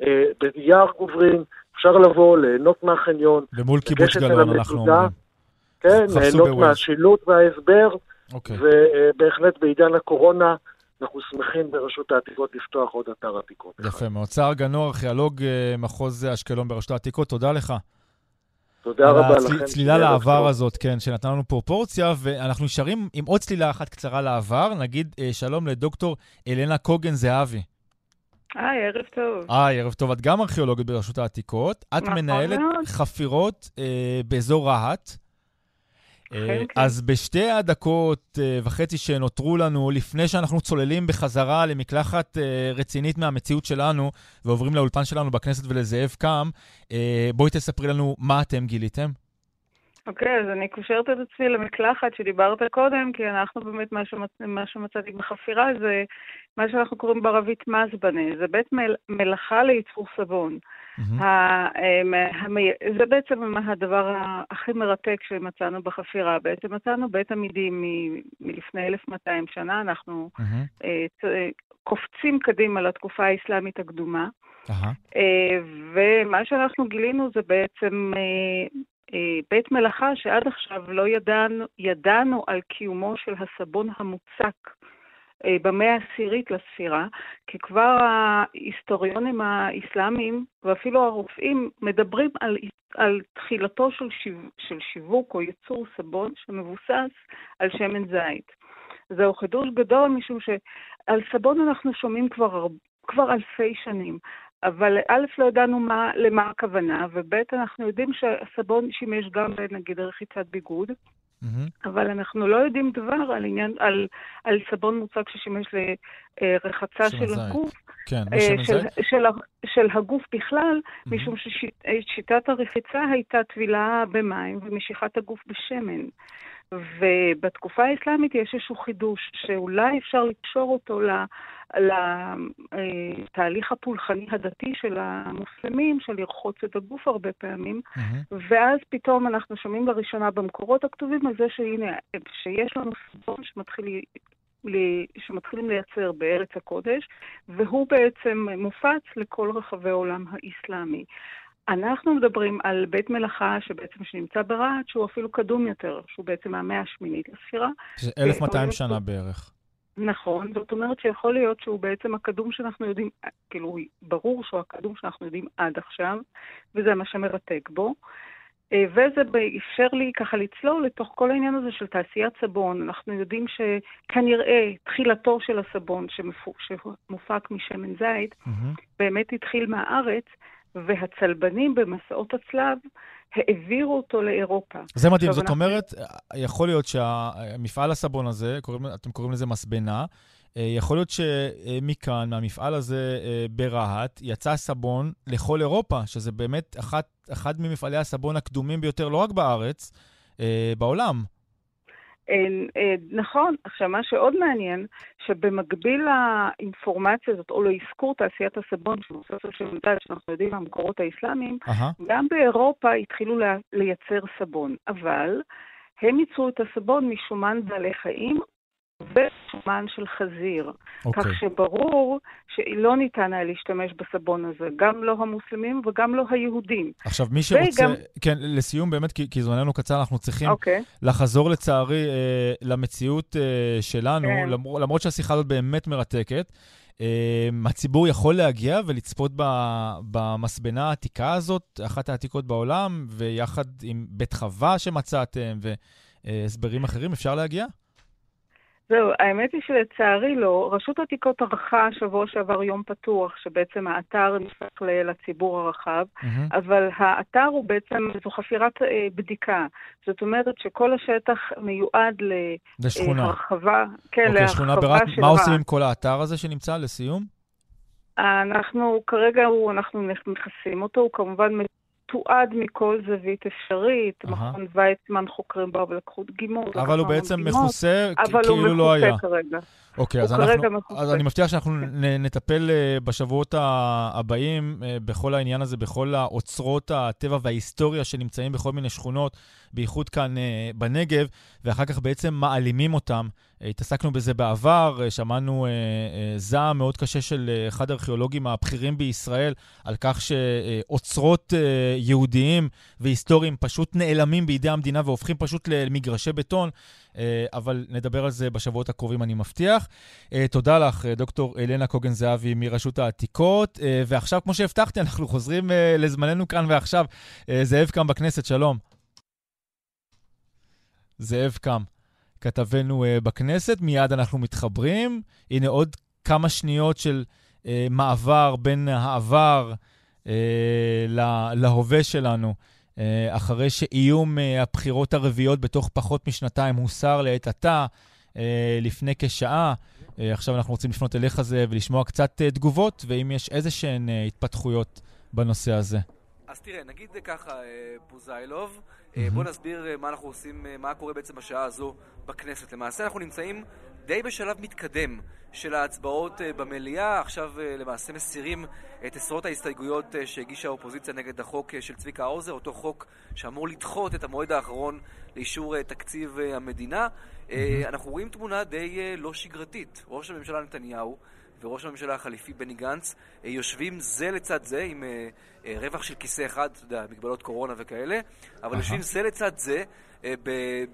אה, ביער גוברין, אפשר לבוא, ליהנות מהחניון. ומול קיבוץ גלאון אנחנו אומרים. כן, ליהנות מהשילוט וההסבר, אוקיי. ובהחלט בעידן הקורונה אנחנו שמחים ברשות העתיקות לפתוח עוד אתר עתיקות. יפה מאוד. צער גנור, ארכיאולוג אה, מחוז אשקלון ברשות העתיקות, תודה לך. תודה רבה לכם. צלילה לעבר הזאת, כן, שנתנה לנו פרופורציה, ואנחנו נשארים עם עוד צלילה אחת קצרה לעבר. נגיד אה, שלום לדוקטור אלנה קוגן זהבי. היי, ערב טוב. היי, ערב טוב. את גם ארכיאולוגית ברשות העתיקות. את נכון מנהלת חפירות אה, באזור רהט. אה, כן, כן. אז בשתי הדקות אה, וחצי שנותרו לנו, לפני שאנחנו צוללים בחזרה למקלחת אה, רצינית מהמציאות שלנו, ועוברים לאולפן שלנו בכנסת ולזאב קם, בואי תספרי לנו מה אתם גיליתם. אוקיי, okay, אז אני קושרת את עצמי למקלחת שדיברת קודם, כי אנחנו באמת, מה, שמצ... מה שמצאתי בחפירה זה מה שאנחנו קוראים בערבית מזבנה, זה בית מל... מלאכה לייצור סבון. Mm-hmm. זה בעצם הדבר הכי מרתק שמצאנו בחפירה. בעצם מצאנו בית עמידים מלפני 1,200 שנה, אנחנו mm-hmm. קופצים קדימה לתקופה האסלאמית הקדומה. Uh-huh. ומה שאנחנו גילינו זה בעצם בית מלאכה שעד עכשיו לא ידענו, ידענו על קיומו של הסבון המוצק אה, במאה העשירית לספירה, כי כבר ההיסטוריונים האסלאמיים ואפילו הרופאים מדברים על, על תחילתו של, שיו, של שיווק או ייצור סבון שמבוסס על שמן זית. זהו חידוש גדול משום שעל סבון אנחנו שומעים כבר כבר אלפי שנים. אבל א', לא ידענו מה, למה הכוונה, וב', אנחנו יודעים שהסבון שימש גם נגיד רחיצת ביגוד. Mm-hmm. אבל אנחנו לא יודעים דבר על עניין, על, על סבון מוצג ששימש לרחצה של זית. הגוף. כן, אה, של, של, של, של הגוף בכלל, mm-hmm. משום ששיטת הרחיצה הייתה טבילה במים ומשיכת הגוף בשמן. ובתקופה האסלאמית יש איזשהו חידוש, שאולי אפשר לקשור אותו לתהליך הפולחני הדתי של המוסלמים, של לרחוץ את הגוף הרבה פעמים, mm-hmm. ואז פתאום אנחנו שומעים לראשונה במקורות הכתובים על זה שהנה, שיש לנו סבון שמתחיל שמתחילים לייצר בארץ הקודש, והוא בעצם מופץ לכל רחבי העולם האסלאמי. אנחנו מדברים על בית מלאכה שבעצם שנמצא ברהט, שהוא אפילו קדום יותר, שהוא בעצם מהמאה השמינית לספירה. זה 1200 שנה בערך. נכון, זאת אומרת שיכול להיות שהוא בעצם הקדום שאנחנו יודעים, כאילו, ברור שהוא הקדום שאנחנו יודעים עד עכשיו, וזה מה שמרתק בו. אה, וזה אפשר לי ככה לצלול לתוך כל העניין הזה של תעשיית סבון. אנחנו יודעים שכנראה תחילתו של הסבון שמופק משמן זית, mm-hmm. באמת התחיל מהארץ, והצלבנים במסעות הצלב העבירו אותו לאירופה. זה מדהים, זאת אנחנו... אומרת, יכול להיות שהמפעל הסבון הזה, קוראים, אתם קוראים לזה מסבנה, אה, יכול להיות שמכאן, מהמפעל הזה אה, ברהט, יצא סבון לכל אירופה, שזה באמת אחת, אחד ממפעלי הסבון הקדומים ביותר, לא רק בארץ, אה, בעולם. אה, נכון. עכשיו, מה שעוד מעניין, שבמקביל לאינפורמציה הזאת, או לאזכור תעשיית הסבון, ספר של מדד, שאנחנו יודעים מהמקורות האסלאמיים, uh-huh. גם באירופה התחילו לייצר סבון. אבל הם ייצרו את הסבון משומן בעלי חיים ושומן של חזיר. Okay. כך אוקיי. שברור שלא ניתן היה להשתמש בסבון הזה, גם לא המוסלמים וגם לא היהודים. עכשיו, מי שרוצה, וגם... כן, לסיום, באמת, כי, כי זמננו קצר, אנחנו צריכים okay. אוקיי. לחזור לצערי אה, למציאות אה, שלנו, כן. למר, למרות שהשיחה הזאת באמת מרתקת. אה, הציבור יכול להגיע ולצפות במסבנה העתיקה הזאת, אחת העתיקות בעולם, ויחד עם בית חווה שמצאתם והסברים אחרים, אפשר להגיע? זהו, האמת היא שלצערי לא. רשות העתיקות ערכה שבוע שעבר יום פתוח, שבעצם האתר נפתח לציבור הרחב, mm-hmm. אבל האתר הוא בעצם, זו חפירת אה, בדיקה. זאת אומרת שכל השטח מיועד להרחבה, כן, אוקיי, להרחבה שכונה ברהט. מה עושים עם כל האתר הזה שנמצא, לסיום? אנחנו, כרגע הוא, אנחנו נכנסים אותו, הוא כמובן תועד מכל זווית אפשרית, uh-huh. מכון ויצמן חוקרים בו ולקחו דגימות. אבל הוא בעצם דגימות, מכוסה כאילו לא היה. אבל הוא מכוסה כרגע. אוקיי, אז, אנחנו, אז אני מבטיח שאנחנו נטפל uh, בשבועות הבאים uh, בכל העניין הזה, בכל האוצרות הטבע וההיסטוריה שנמצאים בכל מיני שכונות, בייחוד כאן uh, בנגב, ואחר כך בעצם מעלימים אותם. התעסקנו בזה בעבר, שמענו זעם מאוד קשה של אחד הארכיאולוגים הבכירים בישראל על כך שאוצרות יהודיים והיסטוריים פשוט נעלמים בידי המדינה והופכים פשוט למגרשי בטון. אה, אבל נדבר על זה בשבועות הקרובים, אני מבטיח. אה, תודה לך, אה, דוקטור אלנה קוגן זהבי מרשות העתיקות. ועכשיו, כמו שהבטחתי, אנחנו חוזרים לזמננו כאן ועכשיו. זאב קם בכנסת, שלום. זאב קם, כתבנו בכנסת, מיד אנחנו מתחברים. הנה עוד כמה שניות של מעבר בין העבר להווה שלנו. אה, אחרי שאיום אה, הבחירות הרביעיות בתוך פחות משנתיים הוסר לעת עתה, אה, לפני כשעה. עכשיו אנחנו רוצים לפנות אליך זה ולשמוע קצת תגובות, ואם יש איזה שהן התפתחויות בנושא הזה. אז תראה, נגיד ככה, פוזיילוב, mm-hmm. בוא נסביר מה אנחנו עושים, מה קורה בעצם בשעה הזו בכנסת. למעשה אנחנו נמצאים די בשלב מתקדם של ההצבעות אה, במליאה. עכשיו אה, למעשה מסירים את עשרות ההסתייגויות אה, שהגישה האופוזיציה נגד החוק של צביקה האוזר, אותו חוק שאמור לדחות את המועד האחרון לאישור תקציב המדינה. Mm-hmm. אנחנו רואים תמונה די לא שגרתית. ראש הממשלה נתניהו וראש הממשלה החליפי בני גנץ יושבים זה לצד זה עם רווח של כיסא אחד, אתה יודע, מגבלות קורונה וכאלה, אבל יושבים זה לצד זה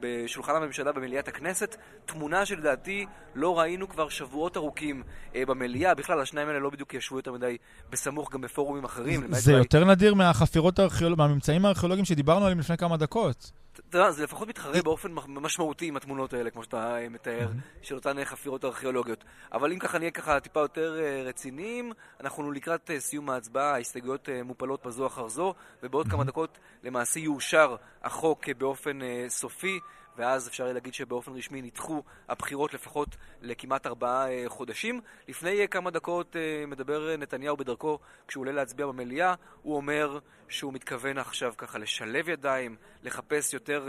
בשולחן הממשלה במליאת הכנסת, תמונה שלדעתי לא ראינו כבר שבועות ארוכים אה, במליאה. בכלל, השניים האלה לא בדיוק ישבו יותר מדי בסמוך גם בפורומים אחרים. זה יותר נדיר מהחפירות הארכיאולוגיות, מהממצאים הארכיאולוגיים שדיברנו עליהם לפני כמה דקות. אתה יודע, זה לפחות מתחרה באופן משמעותי עם התמונות האלה, כמו שאתה אה, מתאר, של אותן חפירות ארכיאולוגיות. אבל אם ככה נהיה ככה טיפה יותר אה, רציניים, אנחנו לקראת אה, סיום ההצבעה, ההסתייגויות מופלות בזו אחר זו, ובעוד כמה דקות למעשה יאושר החוק באופן סופי. ואז אפשר יהיה להגיד שבאופן רשמי נדחו הבחירות לפחות לכמעט ארבעה אה, חודשים. לפני אה, כמה דקות אה, מדבר נתניהו בדרכו כשהוא עולה להצביע במליאה, הוא אומר שהוא מתכוון עכשיו ככה לשלב ידיים, לחפש יותר,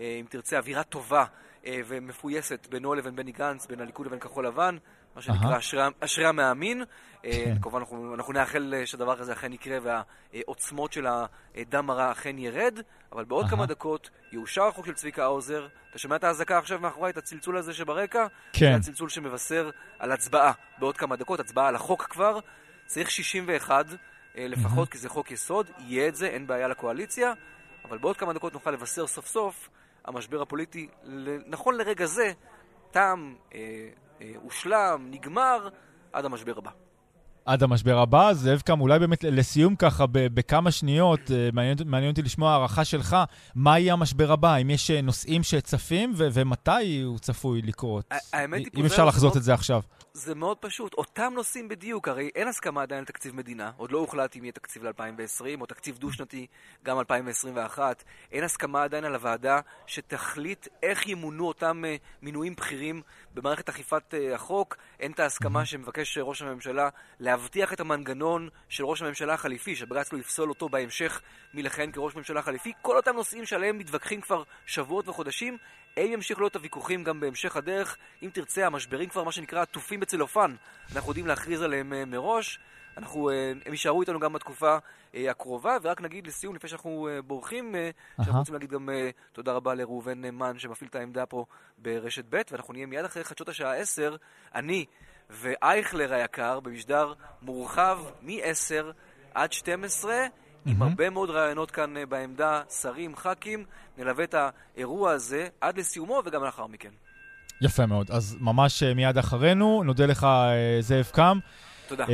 אם תרצה, אווירה טובה ומפויסת בינו לבין בני גנץ, בין הליכוד לבין כחול לבן. מה שנקרא אשרי המאמין. אה, כן. כמובן, אנחנו, אנחנו נאחל אה, שהדבר הזה אכן יקרה והעוצמות של הדם הרע אכן ירד, אבל בעוד כמה דקות יאושר החוק של צביקה האוזר. אתה שומע את האזעקה עכשיו מאחורי, את הצלצול הזה שברקע? כן. זה הצלצול שמבשר על הצבעה בעוד כמה דקות, הצבעה על החוק כבר. צריך 61 אה, לפחות, כי זה חוק יסוד, יהיה את זה, אין בעיה לקואליציה, אבל בעוד כמה דקות נוכל לבשר סוף סוף המשבר הפוליטי, נכון לרגע זה, תם, אה, הושלם, נגמר, עד המשבר הבא. עד המשבר הבא. זאב קם, אולי באמת לסיום ככה, בכמה שניות, אה, מעניין, מעניין אותי לשמוע הערכה שלך, מה יהיה המשבר הבא? אם יש אה, נושאים שצפים ומתי הוא צפוי לקרות? האמת היא... אם אפשר לחזות את זה עכשיו. זה מאוד פשוט, אותם נושאים בדיוק, הרי אין הסכמה עדיין על תקציב מדינה, עוד לא הוחלט אם יהיה תקציב ל-2020 או תקציב דו-שנתי גם 2021, אין הסכמה עדיין על הוועדה שתחליט איך ימונו אותם uh, מינויים בכירים במערכת אכיפת uh, החוק, אין את ההסכמה שמבקש ראש הממשלה להבטיח את המנגנון של ראש הממשלה החליפי, שבג"ץ לא יפסול אותו בהמשך מלכהן כראש ממשלה חליפי, כל אותם נושאים שעליהם מתווכחים כבר שבועות וחודשים, הם ימשיכו להיות הוויכוחים גם בהמשך הדרך. אם תרצה, המשברים כבר מה שנקרא עטופים בצלופן. אנחנו יודעים להכריז עליהם uh, מראש. אנחנו, uh, הם יישארו איתנו גם בתקופה uh, הקרובה, ורק נגיד לסיום, לפני שאנחנו בורחים, שאנחנו רוצים להגיד גם תודה רבה לראובן מן שמפעיל את העמדה פה ברשת ב', ואנחנו נהיה מיד אחרי חדשות השעה 10, אני ואייכלר היקר במשדר מורחב מ-10 עד 12. עם הרבה מאוד רעיונות כאן אה, בעמדה, שרים, ח"כים, נלווה את האירוע הזה עד לסיומו וגם לאחר מכן. יפה מאוד. אז ממש אה, מיד אחרינו, נודה לך, אה, זאב קם. תודה. Uh,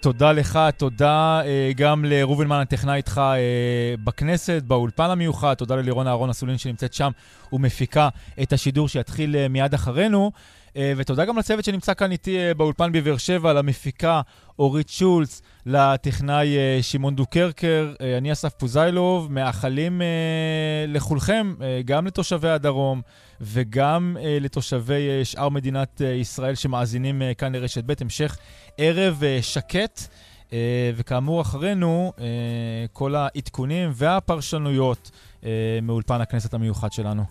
תודה לך, תודה uh, גם לראובן מן הטכנאי איתך uh, בכנסת, באולפן המיוחד, תודה ללירון אהרון אסולין שנמצאת שם ומפיקה את השידור שיתחיל uh, מיד אחרינו. אה, ותודה גם לצוות שנמצא כאן איתי אה, באולפן בבאר שבע, למפיקה אורית שולץ, לטכנאי אה, שמעון דוקרקר, אני אסף פוזיילוב, מאחלים לכולכם, גם לתושבי הדרום וגם לתושבי שאר מדינת ישראל שמאזינים כאן לרשת ב', המשך ערב שקט. וכאמור, אחרינו כל העדכונים והפרשנויות מאולפן הכנסת המיוחד שלנו.